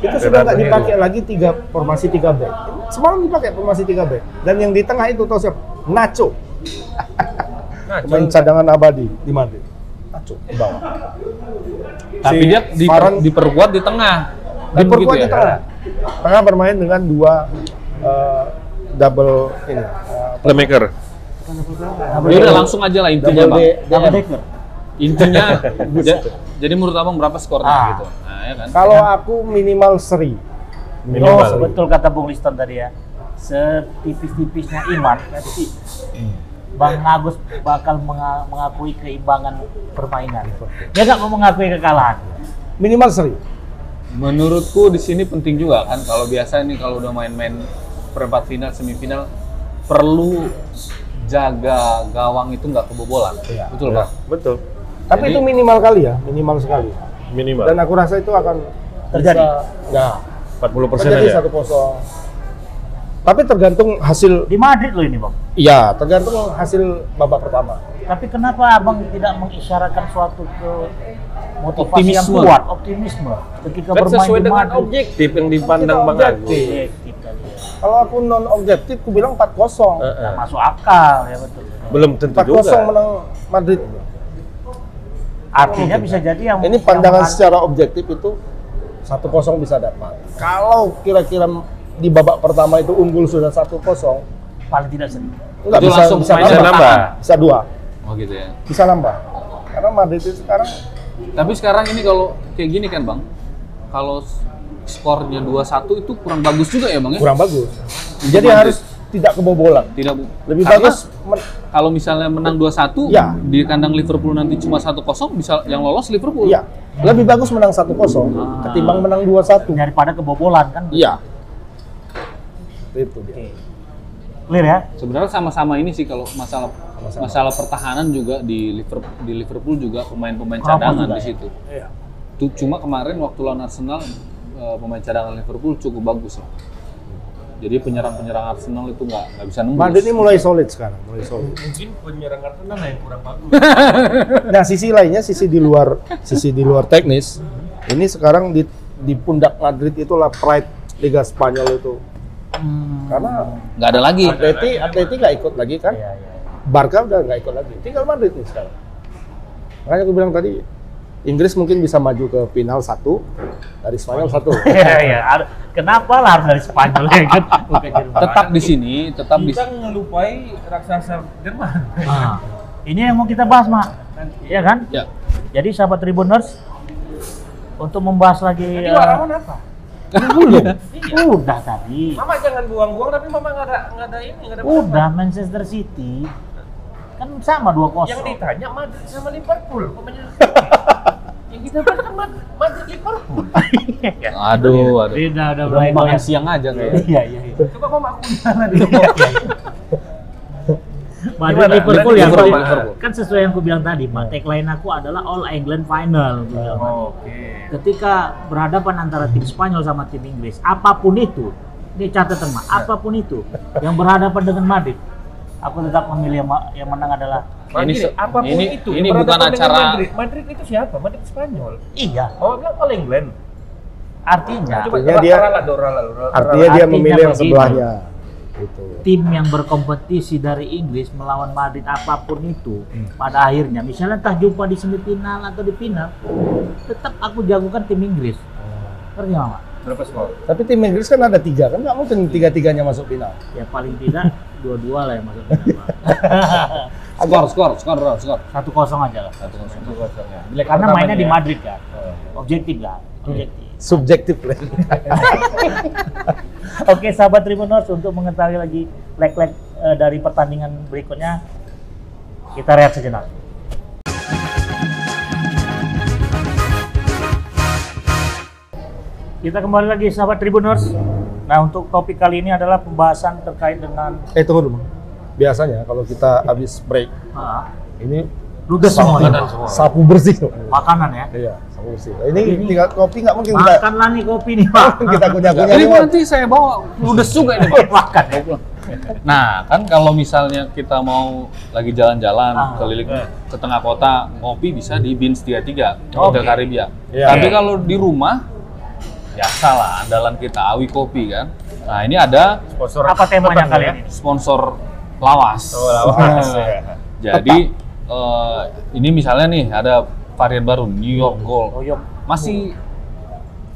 Itu sudah nggak dipakai lagi tiga formasi tiga back. Semalam dipakai formasi tiga back. Dan yang di tengah itu tahu siapa? Nacho. Nah, Pemain cadangan abadi di Madrid. Nacho di bawah. Tapi Si dia di, Varane- diperkuat di tengah. Kan diperkuat begitu di tengah. Tengah bermain dengan dua eh, double ini. eh, playmaker. Ya udah langsung aja lah intinya, double Bang. D- Double. Intinya [laughs] ja- jadi menurut Abang berapa skornya Ah. gitu. Nah, ya kan? Kalau aku minimal seri. Oh, betul kata Bung Liston tadi ya. Setipis-tipisnya iman, nanti Bang Agus bakal menga- mengakui keimbangan permainan. Dia nggak mau mengakui kekalahan. Minimal seri. Menurutku di sini penting juga kan kalau biasa nih kalau udah main-main perempat final, semifinal perlu jaga gawang itu nggak kebobolan. Iya. Betul, Pak? Betul. Tapi Jadi- itu minimal kali ya, minimal sekali. Minimal. Dan aku rasa itu akan Terjadi. bisa- Nah, 40 persen terjadi aja. satu kosong. Tapi tergantung hasil, Di Madrid loh ini, Bang. iya tergantung hasil babak pertama. Tapi kenapa Abang tidak mengisyaratkan suatu ke motivasi yang Optimisme. kuat, optimisme ketika Kan bermain sesuai di dengan Madrid? objektif yang dipandang Bang. Agus. Ya. Kalau aku non objektif, aku bilang 4-0. Eh, eh. Masuk akal ya betul. Belum tentu 4-0 juga. menang Madrid. Artinya bisa jadi yang Ini yang pandangan menang- secara objektif itu 1-0 bisa dapat. Kalau kira-kira di babak pertama itu unggul sudah 1-0, paling tidak seri. enggak Itu bisa langsung bisa nambah. nambah. Bisa dua, Oh gitu ya. bisa nambah. Karena Madrid itu sekarang Tapi sekarang ini kalau kayak gini kan, Bang. Kalau skornya 2-1 itu kurang bagus juga ya, Bang ya? kurang bagus. Jadi Madrid. harus tidak kebobolan. Tidak Lebih karena bagus men- kalau misalnya menang 2-1 Ya. di kandang Liverpool nanti cuma 1-0 bisa yang lolos Liverpool. Iya, lebih bagus menang 1-0 Ah. ketimbang menang 2-1. daripada kebobolan kan. Iya. Itu dia. Oke. Clear ya? Sebenarnya sama-sama ini sih kalau masalah Sama-sama. masalah pertahanan juga di Liverpool di Liverpool juga pemain-pemain cadangan juga di ya? situ. Iya. Tuh, cuma kemarin waktu lawan Arsenal eh, pemain cadangan Liverpool cukup bagus lah. Jadi penyerang-penyerang Arsenal itu nggak nggak bisa nembus. Madrid ini mulai solid sekarang, mulai solid. Mungkin penyerang Arsenal yang kurang bagus. [laughs] Nah, sisi lainnya, sisi di luar, sisi di luar teknis, ini sekarang di di pundak Madrid itulah pride Liga Spanyol itu. Hmm. Karena nggak ada lagi. Atleti, Atleti nggak ikut lagi kan? Iya, iya. Barca udah nggak ikut lagi. Tinggal Madrid nih sekarang. Makanya aku bilang tadi, Inggris mungkin bisa maju ke final satu, dari Spanyol satu. [laughs] Iya, iya. Kenapa lah harus dari Spanyol ya kan? Tetap di sini, tetap di Kita ngelupai raksasa Jerman. Nah, ini yang mau kita bahas, Mak. Iya kan? ya. Jadi sahabat Tribuners untuk membahas lagi Jadi eh, Warawan apa? udah tadi. Mama jangan buang-buang tapi Mama nggak ada nggak ada ini nggak ada Udah Manchester City kan sama 2-0. Yang ditanya Madrid sama Liverpool. [laughs] Yang kita bahas kan Madrid, Madrid Liverpool. [laughs] Aduh, aduh. Udah Udah mulai makan siang aja kayaknya. [laughs] Iya, iya, iya. Coba Mama aku jalan dulu. Madrid Gimana? Liverpool yang kan sesuai yang aku bilang tadi, Mak. Tagline aku adalah All England Final. tadi. Oke. Ketika berhadapan antara tim Spanyol sama tim Inggris, apa pun itu, ini catatan Mak, apa pun itu yang berhadapan dengan Madrid, aku tetap memilih yang, yang menang adalah Ini Ini, apa pun ini- itu. ini bukan acara- Madrid. Madrid itu siapa? Madrid Spanyol. iya. Oh, bilang All England. Artinya Coba Artinya dia- ralat dong, ralat, ralat, Artinya dia Artinya memilih yang begini. sebelahnya. Gitu. tim yang berkompetisi dari Inggris melawan Madrid apa pun itu pada akhirnya misalnya entah jumpa di semifinal atau di final tetap aku jagokan tim Inggris ngerti nggak Mak? Berapa skor? Tapi tim Inggris kan ada tiga, kan nggak mungkin tiga-tiganya masuk final. ya paling tidak dua-dua lah yang masuk final Mak. Skor, skor, skor, skor, satu kosong aja lah Satu kosong. Leg karena pertamanya mainnya di ya. Madrid kan objektif lah objektif [laughs] Subjektif lah. [laughs] oke sahabat Tribuners untuk mengetahui lagi leg-leg eh, dari pertandingan berikutnya kita rehat sejenak Kita kembali lagi sahabat Tribuners. Nah, untuk topik kali ini adalah pembahasan terkait dengan Eh tunggu dulu. Biasanya kalau kita habis break, ah, ini ludes sapu, semua. sapu bersih. Makanan ya. Iya, sapu bersih. Ini, Ini- tinggal kopi nggak mungkin kita Makanlah nih kopi nih, Pak. [laughs] kita kunyah-kunyah. Jadi nih, Bang. nanti saya bawa ludes juga ini, Pak. [laughs] makan ya. Nah, kan kalau misalnya kita mau lagi jalan-jalan Ah, keliling eh. ke tengah kota, ngopi bisa di Beans 33, Oke. Hotel Karibia. Iya. Tapi kalau di rumah, biasa lah, andalan kita Awi Kopi kan. Nah, ini ada Sponsor Apa temanya kali ini? sponsor lawas. Oh, lawas. Nah, [laughs] Jadi eh, ini misalnya nih ada varian baru New York Gold. Oh, yuk. Masih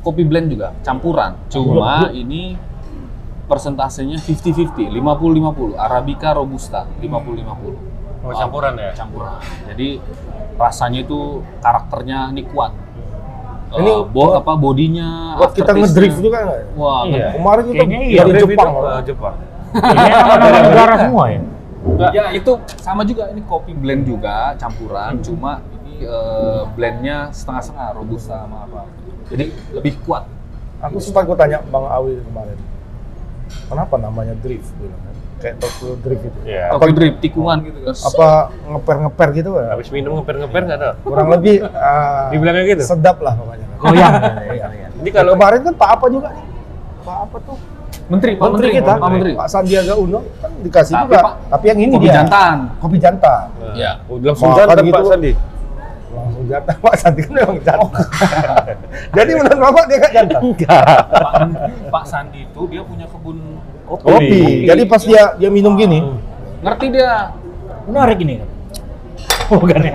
kopi blend juga, campuran. Cuma ini persentasenya 50-50, 50-50. Arabica Robusta 50-50. Oh, campuran ya? Campuran. Jadi rasanya itu karakternya ini kuat. Ini Eh, bo, buat- apa bodinya Buat kita ngedrift juga nggak? Wah, Iya. Kemarin kita Kayaknya iya. dari Jepang. itu, loh. eh, Jepang. Ini nama-nama negara semua ya. Ya itu sama juga ini kopi blend juga campuran, cuma ini eh, blendnya setengah-setengah robusta sama apa. Jadi lebih kuat. Aku sempat gue tanya Bang Awi kemarin, kenapa namanya drift? Bilang kan. Kayak Tokyo drift itu. Iya. Kopi drip tikungan gitu kan. Apa ngeper-ngeper gitu kan? Habis minum ngeper-ngeper nggak ada? Kurang lebih [laughs] ah, Dibilangnya gitu? sedap lah pokoknya. Goyang. [laughs] Iya. Ini Kalau kemarin kan Pak apa juga nih? Pak apa tuh? Menteri, Pak Menteri kita, Pak Menteri. Pak Sandiaga Uno kan dikasih Tapi, juga. Pak, Tapi yang ini Kopi dia jantan. kopi jantan. Iya. Oh, langsung jantan gitu. Pak Sandi. Langsung jantan. [laughs] Pak Sandi kan memang jantan. Jadi menurut Bapak dia kan jantan. Pak, Pak Sandi itu dia punya kebun kopi. Kopi. Jadi pas dia dia minum gini, Ngerti dia. Menarik ini kan. [laughs] Bukan ya.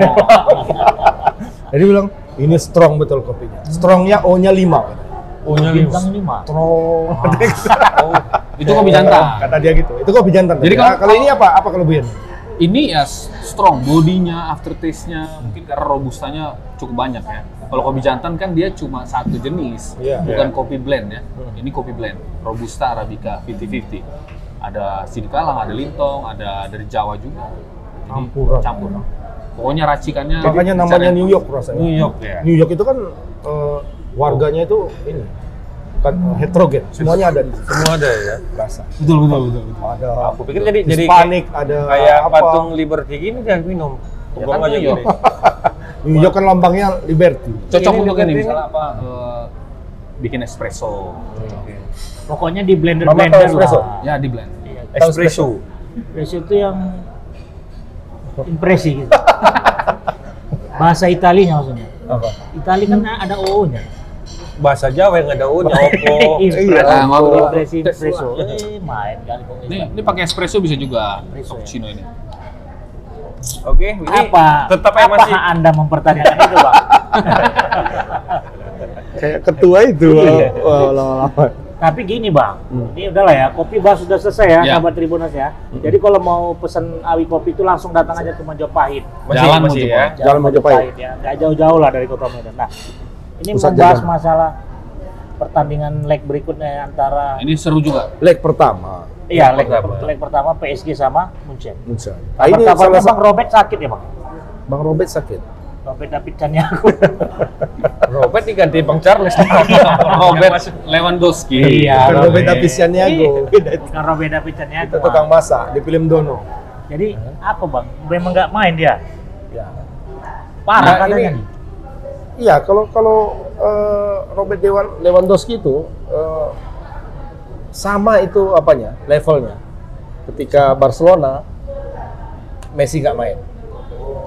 [laughs] jadi bilang ini strong betul kopinya. Strongnya O-nya 5 Oh-nya Bintang lima. Strong. [laughs] Oh, itu kopi jantan. Kata dia gitu. Itu kopi jantan. Jadi Jadi kalau- kalau ini apa? Apa kelebihan? Ini ya strong, bodinya, aftertaste-nya mungkin karena robustanya cukup banyak ya. Kalau kopi jantan kan dia cuma satu jenis, Iya. bukan Iya. kopi blend ya. Ini kopi blend, robusta arabica 50-50. Ada sidikalang, ada lintong, ada dari Jawa juga. Jadi Campuran. campur. Pokoknya racikannya Makanya namanya New York rasanya. New York ya. New York itu kan eh, warganya itu ini kan heterogen. Semuanya ada di situ. Semua ada ya. Rasa. Betul betul betul. Ada Aku pikir jadi jadi Hispanic, ada kayak apa? patung Liberty gini dia minum. Ya kan aja gini. New York kan lambangnya Liberty. Cocok untuk ini misalnya apa eh, bikin espresso. Pokoknya di blender Mama blender espresso? lah. Ya di blend. Iya. Espresso. Espresso itu yang impresi gitu. [laughs] Bahasa Italinya maksudnya. Apa? Itali kan ada O-nya. Bahasa Jawa yang ada O-nya Oppo. Iya. Impresi espresso. Eh, main kali kok. Ini ini pakai espresso bisa juga ya. cappuccino ini. Oke, ini apa tetap apa masih anda mempertanyakan itu bang [laughs] Kayak ketua itu. Iya. Wah, lama-lama. tapi gini bang ini udahlah ya kopi bahas sudah selesai ya Ya. sahabat Tribunas ya jadi kalau mau pesen awi kopi itu langsung datang aja ke Majapahit masih Jalan masih Mojokerto. ya. Jalan Majapahit. ya nggak jauh-jauh lah dari kota Medan nah ini Pusat membahas jalan. masalah pertandingan leg berikutnya antara Ini seru juga. Leg pertama. iya leg, pertama. leg pertama PSG sama Munchen Munchen. Nah, ini salah Bang Robert sakit ya bang Bang Robert sakit. Robert David Caniago [laughs] Robert diganti Bang Charles. [laughs] Robert Lewandowski. Iya, Bukan Robert Robert. David. Beda itu. bukan Robert David Caniago Itu tukang masak di film Dono. jadi apa bang memang nggak main dia Ya. parah Nah, katanya ini- Iya, kalau kalau eh, Robert Dewan Lewandowski itu eh, sama itu apanya levelnya. Ketika Barcelona, Messi nggak main.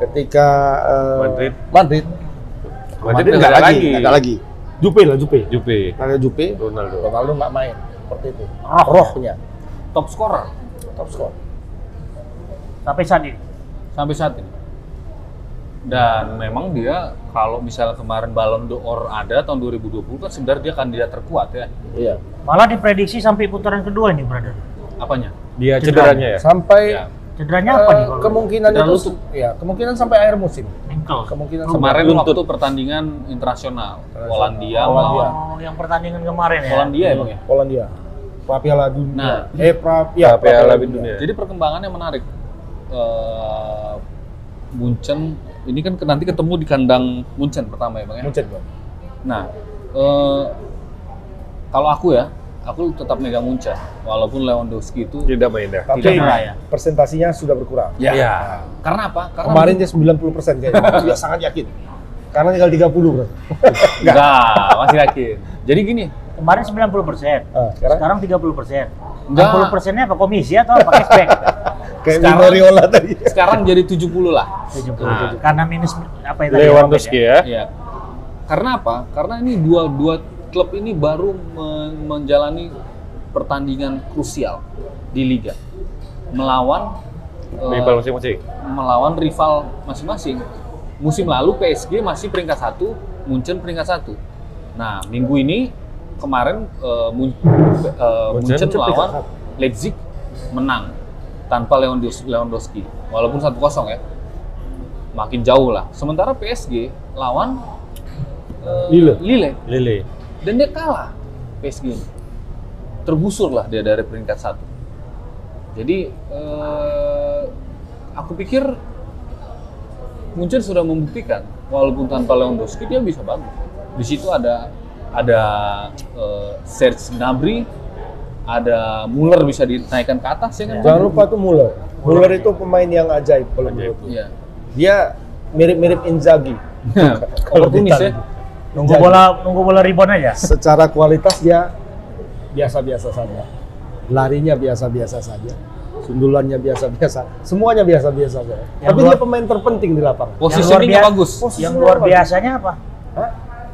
Ketika eh, Madrid. Madrid, Madrid nggak lagi, nggak ada lagi. Jupe lah Jupe. Jupe. Ada Jupe, Ronaldo. Ronaldo nggak main seperti itu. Roh. Rohnya Top scorer top score. sampai saat ini sampai saat ini. Dan memang dia kalau misalnya kemarin Ballon d'Or ada tahun 2020 kan sebenarnya dia kandidat terkuat ya. Iya. malah diprediksi sampai putaran kedua ini brother Apanya? Dia cederanya ya. Sampai Ya. cederanya eh, apa nih kalau kemungkinan itu lutut. ya kemungkinan sampai akhir musim. ankle Kemungkinan Kemarin sampai- waktu pertandingan internasional Polandia Polandia. melawan oh yang pertandingan kemarin ya Polandia ya bang ya. Polandia. Pra Piala Dunia. Nah. eh pra, ya, Piala Dunia. Jadi perkembangannya menarik. Eh Munchen ini kan nanti ketemu di kandang Munchen pertama ya bang ya. Munchen, Bang. Nah, eh, kalau aku ya, aku tetap megang Munchen, walaupun Lewandowski itu Tidak main dah. Tapi Tidak pernah ya? presentasinya sudah berkurang. ya. Ya. Karena apa? Karena Kemarin dia 90% kayaknya. Dia sangat yakin. Karena tinggal 30, Bro. [laughs] enggak, masih yakin. Jadi gini, kemarin 90 persen Ah, sekarang sekarang 30 persen Enggak. 60 persennya apa komisi atau apa cashback? Kayak Sekarang- Minoriola tadi. Sekarang jadi 70 lah. 70. Nah. Karena minus apa itu tadi? Lewandowski ya. Iya. Karena apa? Karena ini dua dua klub ini baru men- menjalani pertandingan krusial di liga melawan eh, Rival masing-masing. melawan rival masing-masing. Musim lalu PSG masih peringkat satu, Munchen peringkat satu. Nah minggu ini kemarin eh, Munchen Munchen peringkat melawan. Leipzig menang tanpa Lewandowski, walaupun 1-0 ya. Makin jauh lah. Sementara PSG lawan eh, Lille. Lille Lele. dan dia kalah PSG ini. Tergusur lah dia dari peringkat satu. Jadi eh, aku pikir Munchen sudah membuktikan walaupun tanpa Lewandowski dia bisa bagus. Di situ ada ada eh, Serge Gnabry, ada Muller bisa dinaikkan ke atas ya kan? Jangan lupa tuh Muller. Muller itu pemain yang ajaib kalau menurutku. Iya. Dia mirip-mirip Inzaghi. [laughs] Oportunis ya. Nunggu bola nunggu bola rebound aja. Secara kualitas dia biasa-biasa saja. Larinya biasa-biasa saja. Sundulannya biasa-biasa. Semuanya biasa-biasa saja. Yang Tapi luar- dia pemain terpenting di lapangan. Biasa- bagus. Yang luar biasanya apa? Hah?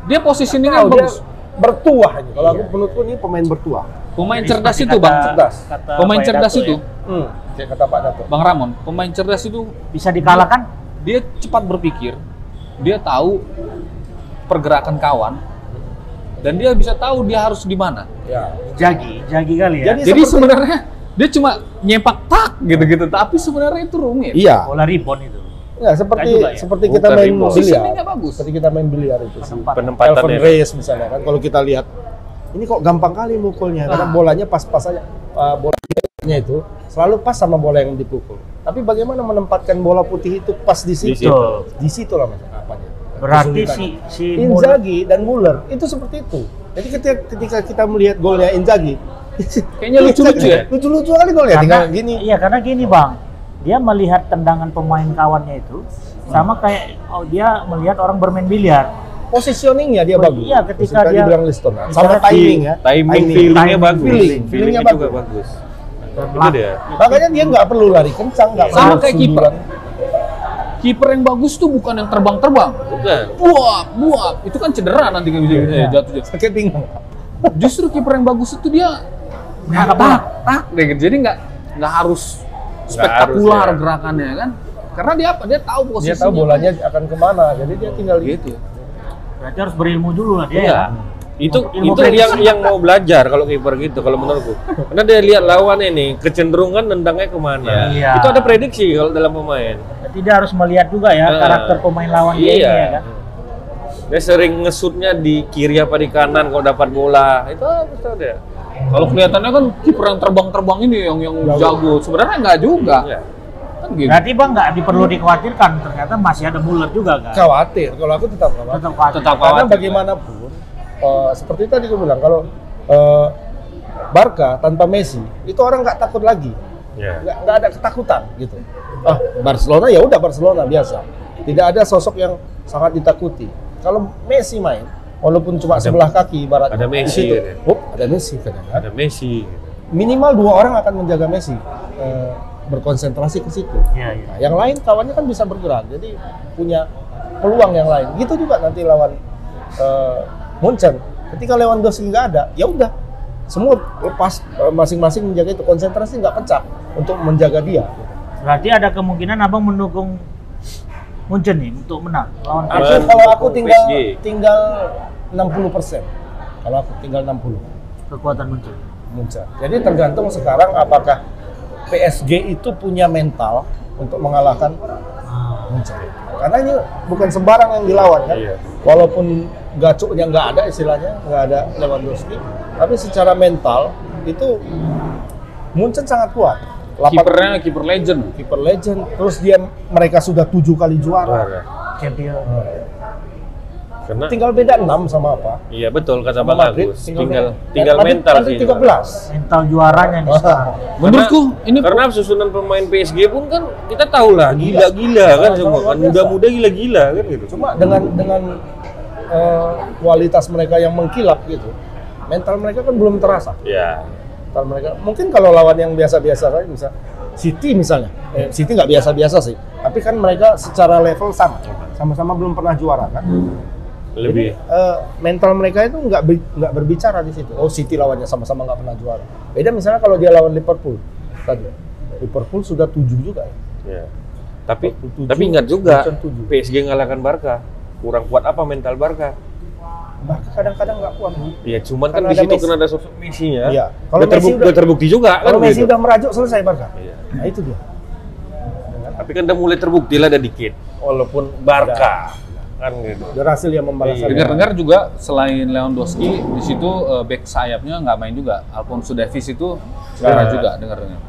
Dia dia bagus. bertuah. Kalau aku menurutku ini pemain bertuah. Pemain Jadi cerdas itu, kata- Bang. Cerdas. kata Pemain Pak cerdas itu, ya. Hmm, kata Pak Dato. Bang Ramon, pemain cerdas itu bisa dikalahkan. dia cepat berpikir, dia tahu pergerakan kawan, dan dia bisa tahu dia harus di mana. Ya. Jagi, jagi kali ya. Jadi Jadi seperti- sebenarnya dia cuma nyepak tak gitu-gitu, tapi sebenarnya itu rumit. Iya. bola rebound itu. Ya, seperti juga ya? seperti kita Bukan main rebound. biliar. Seperti kita main biliar itu sih. Penempatan. Penempatannya. Elvin Reyes misalnya kan kalau kita lihat ini kok gampang kali mukulnya karena bolanya pas-pas aja uh, bolanya itu selalu pas sama bola yang dipukul. Tapi bagaimana menempatkan bola putih itu pas di situ? situ. Di situ lah maksudnya apanya. Berarti si si Muller Inzaghi dan Muller itu seperti itu. Jadi ketika, ketika kita melihat golnya Inzaghi, Kayaknya [laughs] lucu-lucu ya? Lucu-lucu kali golnya, karena tinggal gini. Iya, karena gini, Bang. Dia melihat tendangan pemain kawannya itu sama kayak oh dia melihat orang bermain biliar. Positioningnya dia Oh, bagus. iya, ketika dia- bilang Liston. Sama Bicara timing ya. Timing, feelingnya timing, bagus. feeling, feelingnya juga bagus. Itu dia. Makanya dia nggak perlu lari kencang, nggak Sama perlu kayak kiper. Kiper yang bagus tuh bukan yang terbang-terbang. Bukan. Buap, buap. Itu kan cedera nanti kan bisa bisa Iya. jatuh jatuh. Sakit pinggang. Justru kiper yang bagus itu dia Nangkap tak, tak deh gitu. Jadi nggak nggak harus spektakuler harus, ya. gerakannya kan. Karena dia apa? Dia tahu Dia posisinya. tahu bolanya akan ke mana, jadi dia tinggal gitu. Berarti harus berilmu dulu lah dia. Iya. ya. Itu Ilmu itu prediksi. yang yang mau belajar kalau kiper gitu kalau menurutku. Karena dia lihat lawannya nih kecenderungan nendangnya ke mana. Iya. Itu ada prediksi kalau dalam pemain. Berarti dia harus melihat juga ya Eh, karakter pemain lawan dia ini iya. ya kan. Dia sering ngesutnya di kiri apa di kanan kalau dapat bola. Itu tuh dia? Kalau kelihatannya kan kiper yang terbang-terbang ini yang yang Jago. jago. Sebenarnya nggak juga. Iya. Kan gitu. Berarti Bang nggak diperlu dikhawatirkan ternyata masih ada Muller juga kan. khawatir. Kalau aku tetap khawatir. Tetap khawatir. Tetap Karena khawatir. bagaimanapun, eh, seperti tadi aku bilang, kalau eh, Barca tanpa Messi, itu orang nggak takut lagi, Iya. nggak nggak ada ketakutan gitu. Ah, Barcelona ya udah Barcelona biasa. Tidak ada sosok yang sangat ditakuti. Kalau Messi main, walaupun cuma Ada- sebelah kaki ibaratnya. ada Messi, situ, ya. oh, ada Messi kadang Ada Messi. Minimal dua orang akan menjaga Messi. eh, berkonsentrasi ke situ. Iya, iya. Nah, yang lain kawannya kan bisa bergerak, jadi punya peluang yang lain. Gitu juga nanti lawan eh, Munchen. Ketika Lewandowski nggak ada, ya udah semua lepas eh, masing-masing menjaga itu konsentrasi nggak pecah untuk menjaga dia. Berarti ada kemungkinan Abang mendukung Munchen nih untuk menang lawan kalau aku tinggal PSG. tinggal 60 persen. Kalau aku tinggal 60 kekuatan Munchen. Munchen. Jadi tergantung sekarang apakah PSG itu punya mental untuk mengalahkan Ah, Munchen. Karena ini bukan sembarang yang dilawan kan. Iya. Walaupun gacuknya nggak ada istilahnya, nggak ada Lewandowski, tapi secara mental itu Munchen sangat kuat. Kipernya kiper legend. kiper legend. Terus dia mereka sudah tujuh kali juara. Juara. champion. Karena Tinggal beda 6 sama apa? iya betul kata Sama Bang Madrid, Agus. tinggal Tinggal tinggal Madrid- mental Madrid sih. 13. Mental juaranya nih. sekarang. Menurutku ini karena susunan pemain PSG pun kan kita tahu lah gila-gila kan semua kan muda-muda gila-gila kan gitu. Cuma dengan dengan eh, kualitas mereka yang mengkilap gitu, mental mereka kan belum terasa. Ya. mental mereka. Mungkin kalau lawan yang biasa-biasa saja bisa City misalnya. Eh, City nggak biasa-biasa sih, tapi kan mereka secara level sama, sama-sama belum pernah juara kan. Lebih. Jadi, eh, mental mereka itu nggak be- nggak berbicara di situ. Oh City lawannya sama-sama nggak pernah juara. Beda misalnya kalau dia lawan Liverpool tadi. Liverpool sudah tujuh juga ya. Ya. Tapi Tujuh, tapi ingat juga tujuh, tujuh. PSG ngalahkan Barca. Kurang kuat apa mental Barca? Bahkan kadang-kadang nggak kuat. Bu. Ya cuman kan Karena di ada situ kan ada sosok Messi ya. Iya. Kalau Messi terbukti, udah- terbukti juga Kalau kan Messi gitu. udah merajuk selesai Barca. Iya. Nah itu dia. Tapi kan udah mulai terbukti lah ada dikit. Walaupun Barca kan gitu. Berhasil ya membalas. Iya. Dengar-dengar juga selain Lewandowski di situ eh, back sayapnya nggak main juga. Alfonso Davies itu cedera Ya. juga dengar-dengar.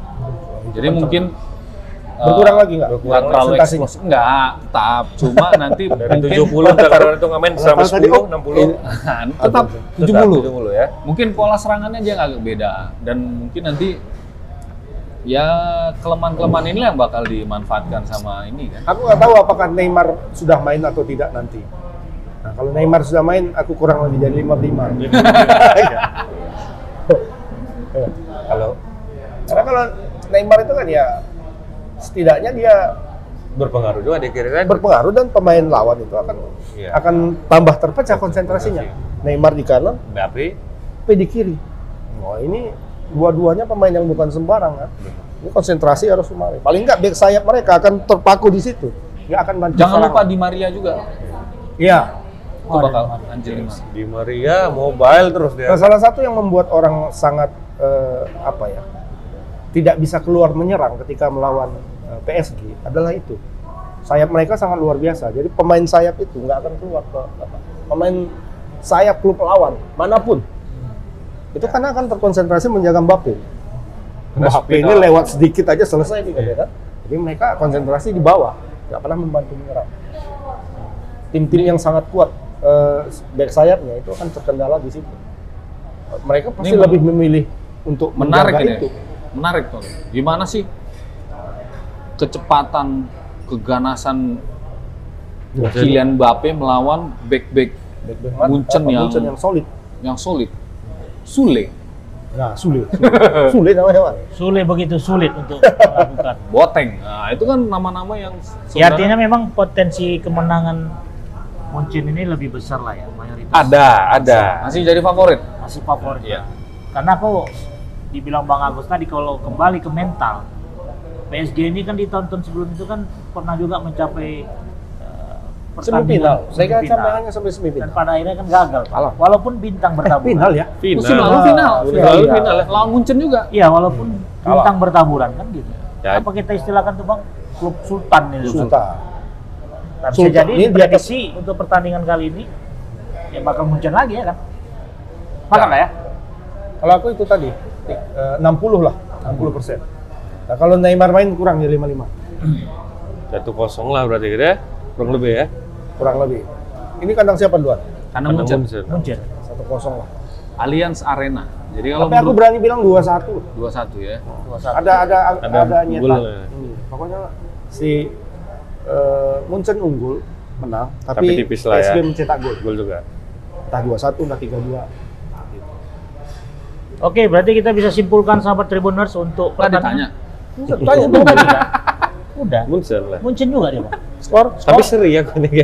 Jadi mungkin eh, Berkurang lagi nggak? nggak terlalu Presentasinya? eksplosif. Nggak, tetap. Cuma nanti [laughs] Dari mungkin 70 sekarang itu nggak main sampai Kalau tadi, 10, oh, 60. tetap 70. 70 ya. Mungkin pola serangannya dia agak beda dan mungkin nanti ya kelemahan-kelemahan inilah yang bakal dimanfaatkan sama ini kan. Aku nggak tahu apakah Neymar sudah main atau tidak nanti. Nah, kalau Neymar sudah main, aku kurang lebih jadi 55. Eh, Kalau Karena kalau Neymar itu kan ya setidaknya dia berpengaruh juga dia kira kan. berpengaruh dan pemain lawan itu akan Iya. akan tambah terpecah konsentrasinya. Neymar di kanan, Mbappe P di kiri. Wah ini dua-duanya pemain yang bukan sembarang kan. Ini konsentrasi harus kemarin. Paling nggak back sayap mereka akan terpaku di situ. Nggak akan bantu Jangan lupa di Maria juga. Iya. Itu bakal Angelina. di Maria mobile terus dia. Nah, salah satu yang membuat orang sangat eh, apa ya tidak bisa keluar menyerang ketika melawan eh, PSG adalah itu sayap mereka sangat luar biasa. Jadi pemain sayap itu nggak akan keluar ke apa, pemain sayap klub lawan mana pun itu karena akan terkonsentrasi menjaga Mbappe. Mbappe ini lewat sedikit aja selesai nih kan, ya kan? Jadi mereka konsentrasi di bawah, nggak pernah membantu menyerang. Tim-tim yang sangat kuat eh, back sayapnya itu akan terkendala di situ. Mereka pasti Ini lebih memilih untuk Menarik ini. itu. Menarik tuh. Gimana sih kecepatan, keganasan Ya. Kylian Mbappe melawan back-back Munchen yang- Munchen yang solid. yang solid. Sule, Nah, sulit. [laughs] Sulit, sulit namanya, Pak. Sulit begitu sulit untuk [laughs] melakukan. Boteng. Nah, itu kan nama-nama yang Ya sebenarnya artinya memang potensi kemenangan Munchen ini lebih besar lah ya mayoritas. Ada, ada. masih jadi favorit. Masih favorit. Iya. Karena aku dibilang Bang Agus tadi kalau kembali ke mental, PSG ini kan di tahun-tahun sebelum itu kan pernah juga mencapai Semifinal. pertandingan Mereka semifinal. sampai hanya sampai dan semifinal. pada akhirnya kan gagal. Kalah. Walaupun bintang bertaburan. Final ya. Final. Musim lalu final. Musim lalu Iya. final ya. Lawan Munchen juga. Iya, walaupun Kalah. bintang bertaburan kan gitu. Ya. Apa kita istilahkan tuh Bang? Klub Sultan itu. Sultan. Nah, bisa Sultan. jadi Ini di atas- prediksi untuk pertandingan kali ini ya bakal Munchen lagi ya kan? Makan lah ya. Kalau aku itu tadi eh, 60 lah, 60 persen. Nah, kalau Neymar main kurang ya 55, Satu kosong lah berarti gitu ya. Kurang lebih ya. Kurang lebih. Ini kandang siapa duluan? Munchen. Munchen. Munchen. Satu kosong lah. Allianz Arena. Jadi kalau Tapi aku berani bilang 2-1. 2-1 ya. Dua satu. Ada ada ada, Ada nyetak. unggul ya. Hmm, Pokoknya si eh, Munchen unggul menang, tapi, Tapi tipis lah ya. PSG mencetak gol. Gol juga. Entah 2-1, entah 3-2. Oke, berarti kita bisa simpulkan sahabat Tribuners untuk ditanya. Enggak, Tanya dong. Udah. Munchen lah. Munchen juga dia, Bang. Skor? Tapi seri ya gue nih.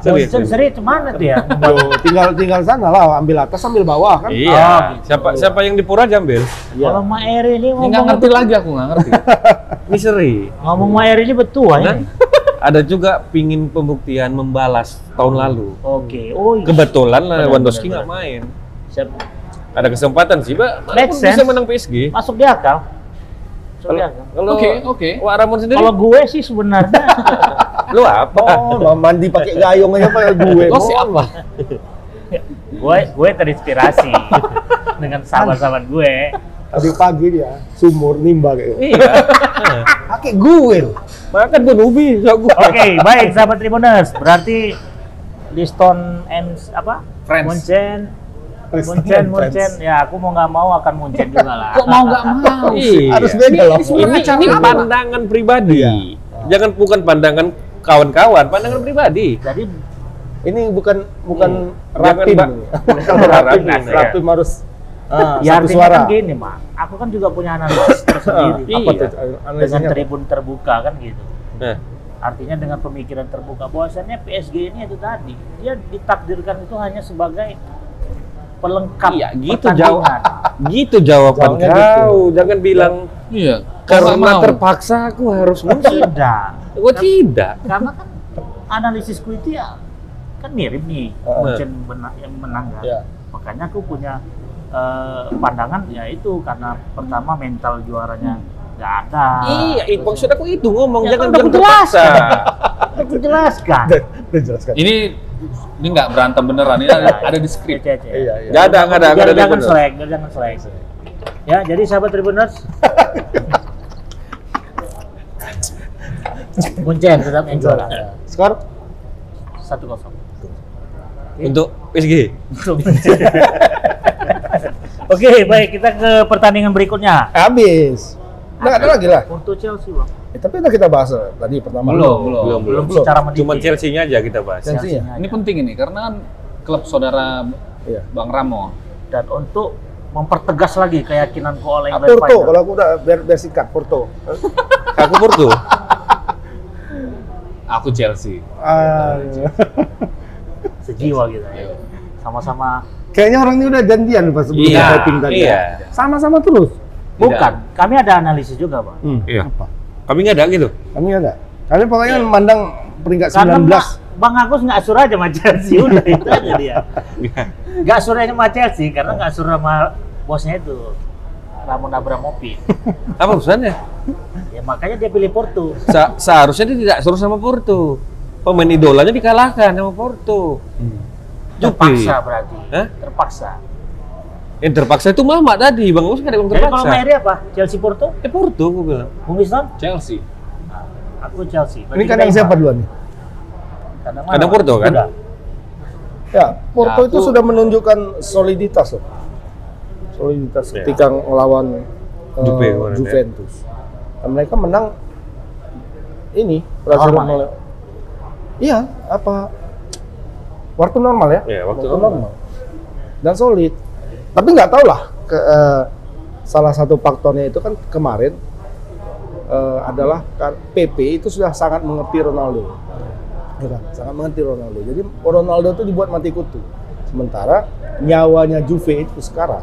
Seri. Munchen seri mana tuh ya? Tinggal tinggal sana lah, ambil atas sambil bawah kan. Iya. Oh, gitu. Siapa siapa yang di Pura Jambil? Kalau Maer ini Ini nggak ngomong ngerti lagi aku nggak ngerti. [laughs] Ini seri. ngomong Maer ini betul Nah, ini. ada juga pingin pembuktian membalas tahun lalu. Oke. Oh, iya. Kebetulan Lewandowski nggak main. Siap. Ada kesempatan sih, sense. bisa menang PSG. Masuk di akal. Kalau Oke, oke. Wak Ramon sendiri, Kalau gue sih sebenarnya [laughs] lu apa? Oh, mau mandi pakai gayung aja pakai gue. Lo siapa? gue gue terinspirasi [laughs] dengan sahabat-sahabat gue. Tadi pagi dia sumur nimba kayak gitu. Iya. [laughs] Pakai gue loh. Makan gue nubi, gue. Oke, baik sahabat Tribuners. Berarti Liston and apa? Friends. Munchen, Munchen, Munchen. Friends. Ya, aku mau nggak mau akan Munchen juga lah. Kok mau nggak mau? [laughs] Iya. Harus beda loh. Ini, ini pandangan pribadi. Iya. Jangan bukan pandangan kawan-kawan, pandangan pribadi. Jadi Ini bukan bukan Hmm. rapim. Jangan, Pak. Kalau [laughs] rapim, Rapim, ya. rapim harus Ah, ya satu artinya suara. kan gini, Mak. Aku kan juga punya analisis [coughs] tersendiri. Apa Iya. tuh dengan analisanya? apa? tribun terbuka kan gitu. Nah, Artinya dengan pemikiran terbuka bahwasannya PSG ini itu tadi dia ditakdirkan itu hanya sebagai pelengkap iya gitu pertandingan. [laughs] gitu jawaban kau. Jangan bilang Iya. karena mau. terpaksa aku harus [laughs] musim. Tidak. Oh tidak. Karena kan analisisku itu ya kan mirip nih Ah. Munchen yang menang kan. Ya. Makanya aku punya eh, pandangan ya itu karena pertama mental juaranya nggak ada. Iya, itu Terus- maksud aku itu ngomong Ya jangan kan udah bilang kujelaskan. terpaksa. Aku jelaskan. Udah, udah jelaskan. Ini ini nggak berantem beneran. Ini ada, ada di skrip. Iya, iya. Nggak ada, nggak ada, nggak ada jangan selek, jangan selek. Ya, jadi sahabat Tribuners. [laughs] Munchen tetap yang juara. Ya. Skor? Satu kosong. Untuk PSG. [laughs] Oke, baik kita ke pertandingan berikutnya. Habis. Nggak ada lagi lah. Untuk Chelsea, Bang. Eh, tapi udah kita bahas eh, tadi pertama. Belum, belum. Belum, belum. Belum. Secara mendidik. Cuma Chelsea-nya aja kita bahas. Chelsea ya? Chelsea-nya Ini penting ini karena kan klub saudara Iya. Bang Ramo. dan untuk mempertegas lagi keyakinanku oleh Ah, Porto, kalau aku udah biar, biar singkat Porto. [laughs] Aku Porto. Aku Chelsea. Ah, sejiwa gitu. ya. Sama-sama kayaknya orang ini udah janjian pas sebelum Iya, tadi. iya. Sama-sama terus. Bukan. Kami ada analisis juga, Bang. Hmm, Iya. Apa? Kami nggak ada gitu. Kami ada. Kami pokoknya memandang peringkat Karena 19. Bang- Bang Agus nggak sur aja sama Chelsea, [laughs] udah itu aja dia. Nggak sur aja sama Chelsea karena nggak sur sama bosnya itu Ramon Abramovich. [laughs] Apa urusannya? Ya makanya dia pilih Porto. Sa- seharusnya dia tidak suruh sama Porto. Pemain idolanya dikalahkan sama Porto. Jupi. Terpaksa berarti. Hah? Terpaksa. Yang terpaksa itu Mama tadi, Bang Us kan ada yang Jadi kalau terpaksa. Mary apa? Chelsea Porto? Eh Porto aku bilang. Bung Wiston? Chelsea. Aku Chelsea. Ini kandang siapa duluan nih? Bang? Porto, kan? Udah. Ya, Porto Nah, itu aku- sudah menunjukkan soliditas loh. Soliditas Ya. ketika melawan uh, Juve kemarin, ya. Juventus. Dan mereka menang ini berhasil Normal, ya? mele- Iya, apa waktu normal ya? Iya, waktu normal. Dan solid. Tapi nggak tahu lah ke, eh, salah satu faktornya itu kan kemarin eh, adalah kan PP itu sudah sangat mengerti Ronaldo. Ya kan? Sangat mengerti Ronaldo. Jadi Ronaldo itu dibuat mati kutu. Sementara nyawanya Juve itu sekarang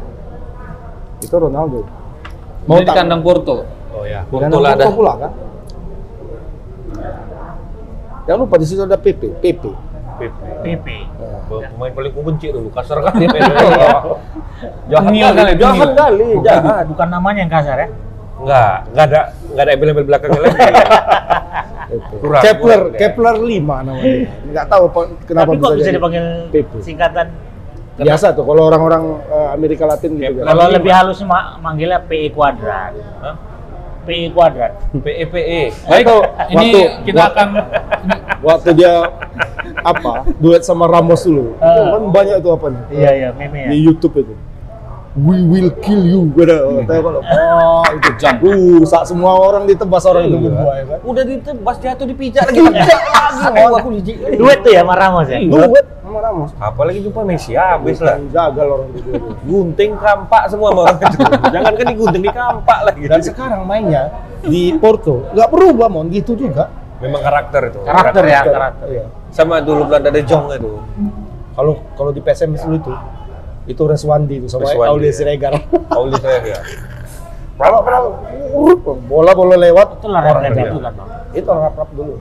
itu Ronaldo. Mau di kandang Porto. Oh ya, Porto Porto lah ada. pula kan? Jangan lupa di situ ada PP, PP. PP. Nah, Pemain paling ku benci dulu, kasar kali. [laughs] jahat Tengil kali, kali, jahat kali, Bukan, jahat. bukan namanya yang kasar ya. Enggak, enggak ada enggak ada embel-embel belakangnya lagi. [laughs] Kurang, Kepler, kurang, ya. Kepler 5 namanya. Enggak tahu apa, kenapa Tapi kok bisa jadi dipanggil PP. singkatan? Biasa tuh kalau orang-orang eh, Amerika Latin gitu kan. Kalau lebih halus ma- manggilnya PE kuadrat. Hah? PE kuadrat. PEPE. Baik, Atau ini waktu- kita waktu- akan Waktu dia apa duet sama Ramos dulu, itu Ah. kan banyak tuh apa nih Iya iya meme ya. di YouTube itu. We will kill you, pada oh, kalau oh itu Kejam. rusak semua orang ditebas orang itu Iya. berdua ya kan. Udah ditebas jatuh dipijak lagi. [laughs] Pijak lagi. Oh, aku jijik. Duet tuh ya sama Ramos ya. Duet sama Ramos. Apalagi jumpa Messi habis lah. Jagal orang itu. Gunting kampak semua sama orang itu. [laughs] Jangan kan digunting di kampak lagi. Dan sekarang mainnya di Porto nggak berubah mon gitu juga. memang karakter itu. Karakter ya karakter. Iya. Sama dulu Belanda De Jong itu. Kalau kalau di PSM dulu itu itu Reswandi itu sama Reswandi, Aulia ya. Siregar. Pauli saya ya. Kalau bola bola lewat Itu lah Orang itu kan itu rap rap dulu.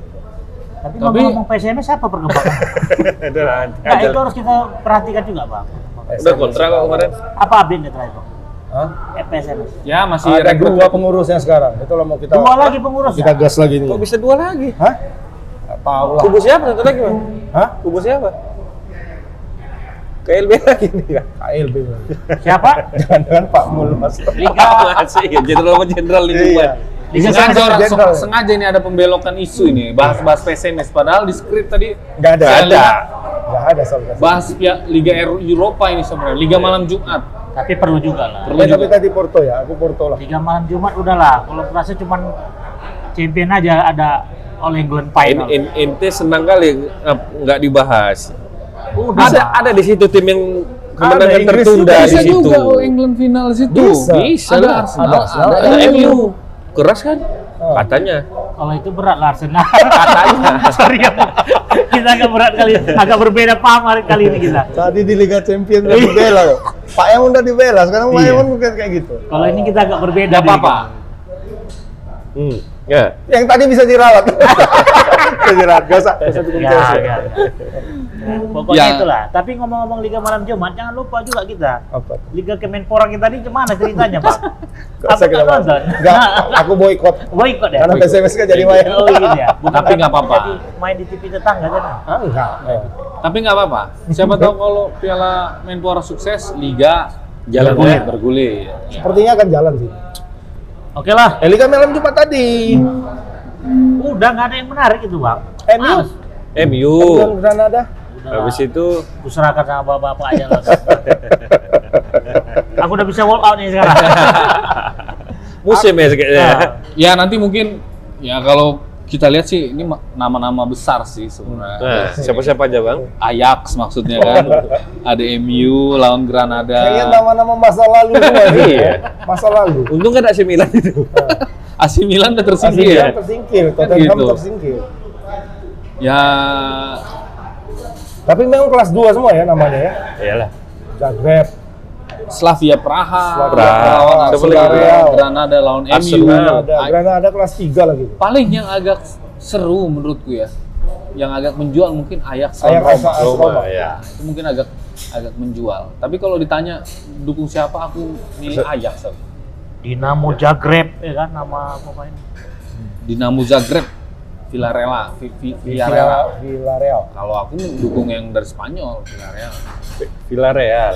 Tapi, Tapi- ngomong-ngomong PSMS siapa perkembangan? [laughs] nah itu harus kita perhatikan juga bang. Udah kontrak kok kemarin. Apa update terakhir bang? Hah? Eh, PSMS. ya masih Ada rekrut. dua pengurusnya sekarang. Itu lah mau kita Dua lagi pengurus kita ya? gas lagi nih. Kok bisa dua lagi? Hah? Tahu lah. Kubu siapa satu lagi, Bang? Hah? Kubu siapa? KLB lagi nih ya. KLB. Siapa? [laughs] Jangan-jangan Pak Mul Mas. Liga. Masih ya jenderal sama ini Iya. Sengaja, orang- sengaja ini ada pembelokan isu ini bahas-bahas PSMS padahal di skrip tadi Nggak ada. Ada. lihat Nggak ada soal bahas pihak Liga Euro- Eropa ini sebenarnya Liga malam Jumat Tapi perlu juga lah. Perlu Eh, tapi juga. tadi Porto ya, aku Porto lah. Liga malam Jumat udahlah. Kalau merasa cuman champion aja ada All England final. In, in, ente senang kali eh, nggak dibahas. Udah, Ada ada di situ tim yang kemenangan tertunda juga. di Bisa situ. juga All England final di situ. Bisa. Bisa Ada lah. Arsenal, Ada Arsenal, ada, Ada Ada MU. Keras kan? Oh. Katanya. Kalau itu berat lah Arsenal. Katanya. [laughs] Sorry ya. kita agak berat kali, agak berbeda paham hari kali ini kita. Tadi di Liga Champions udah dibela loh. Pak Yang udah dibela, sekarang Pak Iya. Yang bukan kayak gitu. Kalau ini kita agak berbeda. Tidak apa-apa. Hmm. Ya. Yang tadi bisa dirawat. [laughs] bisa dirawat, gak usah. Gak usah Ya, ya. Pokoknya Ya. itulah. Tapi ngomong-ngomong Liga Malam Jumat, jangan lupa juga kita. Apa? Liga Kemenpora kita ini gimana ceritanya, Pak? [laughs] Aku bahas. nonton. Enggak, [laughs] aku boykot. Boykot ya? Karena PSMS kan jadi main. Oh gitu ya? Bukan Tapi nggak apa-apa. Jadi main di TV tetangga kan? Ah, enggak. Eh. Tapi nggak apa-apa. Siapa tahu [laughs] kalau Piala Menpora sukses, Liga Jalan bergulir. ya. bergulir. Sepertinya akan jalan sih. Oke lah. Eh, Liga malam Jumat tadi. Udah nggak ada yang menarik itu, Bang. MU. MU. Granada. Udah Habis lah. itu Aku serahkan sama bapak-bapak aja lah. [laughs] Aku udah bisa walk out nih sekarang. [laughs] musim ya kayaknya. Nah, Ya nanti mungkin ya kalau kita lihat sih ini ma- nama-nama besar sih sebenarnya. Nah, siapa-siapa aja, Bang? Ajax maksudnya kan. Ada MU lawan Granada. Kayaknya nama-nama masa lalu semua. [laughs] Iya. Masa lalu. Untung kan AC Milan itu. AC Milan udah AC tersingkir Milan ya. tersingkir, Tottenham gitu. tersingkir. Ya Tapi memang kelas 2 semua ya namanya ya. Iyalah. Zagreb, Slavia Praha, Praha, lawan siapa Arsenal, lagi? Granada lawan MU. Granada, Granada kelas 3 lagi. Paling yang agak seru menurutku ya, yang agak menjual mungkin Ajax lawan Roma. Roma, Roma. ya. Itu mungkin agak agak menjual. Tapi kalau ditanya dukung siapa, aku milih Ajax. Dinamo Zagreb ya kan nama pemain. Dinamo Zagreb, Villarreal, Vi- Vi- Villarreal. Villa- Villarreal. Kalau aku dukung yang dari Spanyol, Villarreal. Villarreal.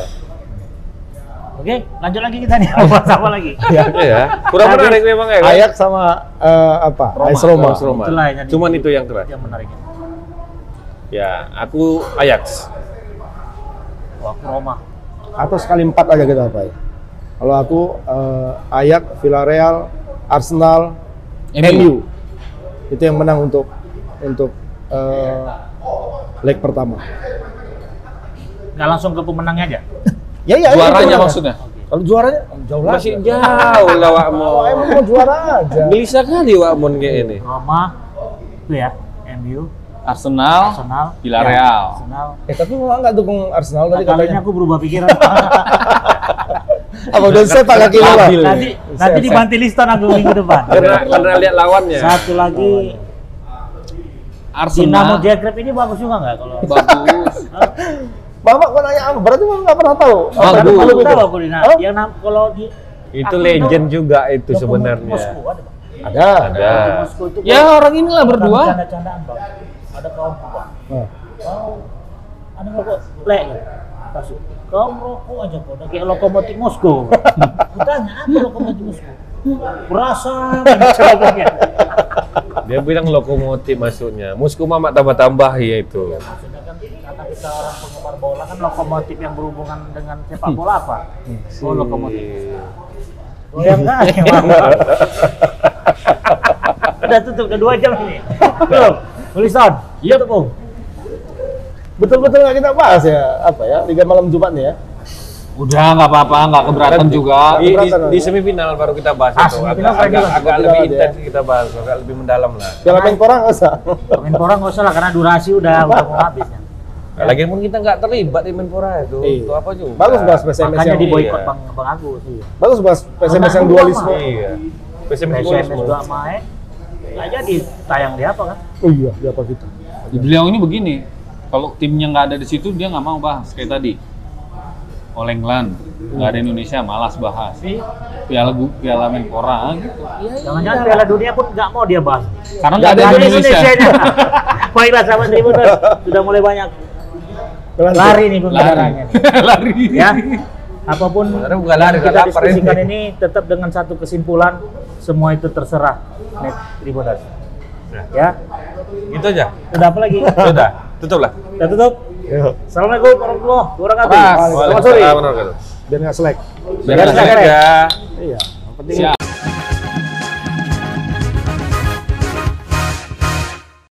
Oke, lanjut lagi kita nih. Bahas apa lagi? Iya. Kurang Habis- menarik memang ya. kan? Ajax sama eh, apa? Roma. AS Roma. AS Roma. Itulah yang Cuman itu yang keras. Yang menarik. Ya, aku Ajax. Wah, aku Roma. Atau sekali empat aja kita apa ya? Kalau aku eh, Ajax, Villarreal, Arsenal, MU. Itu yang menang untuk untuk eh, leg pertama. Nggak langsung ke pemenangnya aja. [laughs] Ya ya. Juaranya maksudnya. Kalau juaranya jauh lah. Masih jauh lah. Kalau emang mau juara aja. Gelisah kali Wakmon kayak ini. Roma, itu ya, MU, Arsenal, Arsenal, Villarreal. ya, Arsenal. Eh tapi mau nggak dukung Arsenal tadi Kali ini katanya? aku berubah pikiran. [laughs] Apa udah saya pakai kilo lah? Labil. nanti nanti dibanti liston aku minggu depan. [laughs] Karena karena lihat lawannya. Satu lagi Arsenal Dinamo Zagreb ini bagus juga nggak kalau bagus. [laughs] Bapak kok nanya apa? Berarti Bapak nggak pernah tahu. Bagus. Kalau gitu. tahu aku Dina. Hah? Yang nam kalau di Itu legend juga itu sebenarnya. Ada. Ada. Ada. Ya orang inilah berdua. Ada kaum. Nah. Kau ada rokok lek ya? Kasih. Kau merokok aja kau, udah kayak lokomotif Moskow. [laughs] Kutanya apa lokomotif Moskow? Berasa. [laughs] Dia bilang lokomotif maksudnya. Musku mamak tambah-tambah ya itu. Maksudnya kan karena kita orang penggemar bola kan lokomotif yang berhubungan dengan sepak bola apa? Oh lokomotif. Goyang kali. [laughs] udah tutup, udah dua jam ini. Belum. Tulisan. Iya tuh. Betul-betul nggak kita bahas ya apa ya Liga Malam Jumat nih ya? Udah nggak apa-apa, nggak keberatan juga. Di, di, di ya? semifinal baru kita bahas Ah, itu. Agak, agak, agak lebih aja ya. intens kita bahas, agak lebih mendalam lah. Piala Menpora nggak usah. Menpora nggak usah lah karena durasi udah udah mau [laughs] habis kan. Lagi pun kita nggak terlibat di Menpora itu. Iya. Itu apa juga? Bagus bahas PSMS Makanya yang di boykot Iya. Bang Bang Agus. bagus bahas PSMS yang dualisme. Iya. PSMS dualisme. juga main. Nggak jadi tayang di apa kan? Oh iya, di apa kita? Beliau ini begini, kalau timnya nggak ada di situ dia nggak mau bahas kayak tadi. All England, nggak ada Indonesia, malas bahas. Piala Piala Menpora gitu. Jangan-jangan Piala Dunia pun nggak mau dia bahas. Karena Nggak ada ada Indonesia. Indonesianya. [laughs] Baiklah sahabat Tribuners, sudah mulai banyak lari nih Lari, pembicaraannya nih. [laughs] lari. Ya. Apa pun Sebenarnya bukan lari, kita diskusikan ini. ini tetap dengan satu kesimpulan semua itu terserah net Tribuners. Ya. Gitu aja. Sudah apa lagi? Sudah. Tutup lah. Sudah tutup. Iya. Assalamualaikum warahmatullahi wabarakatuh. Waalaikumsalam warahmatullahi wabarakatuh. Biar nggak selek. Biar Biar selek selek ya. Iya. yang penting Siap.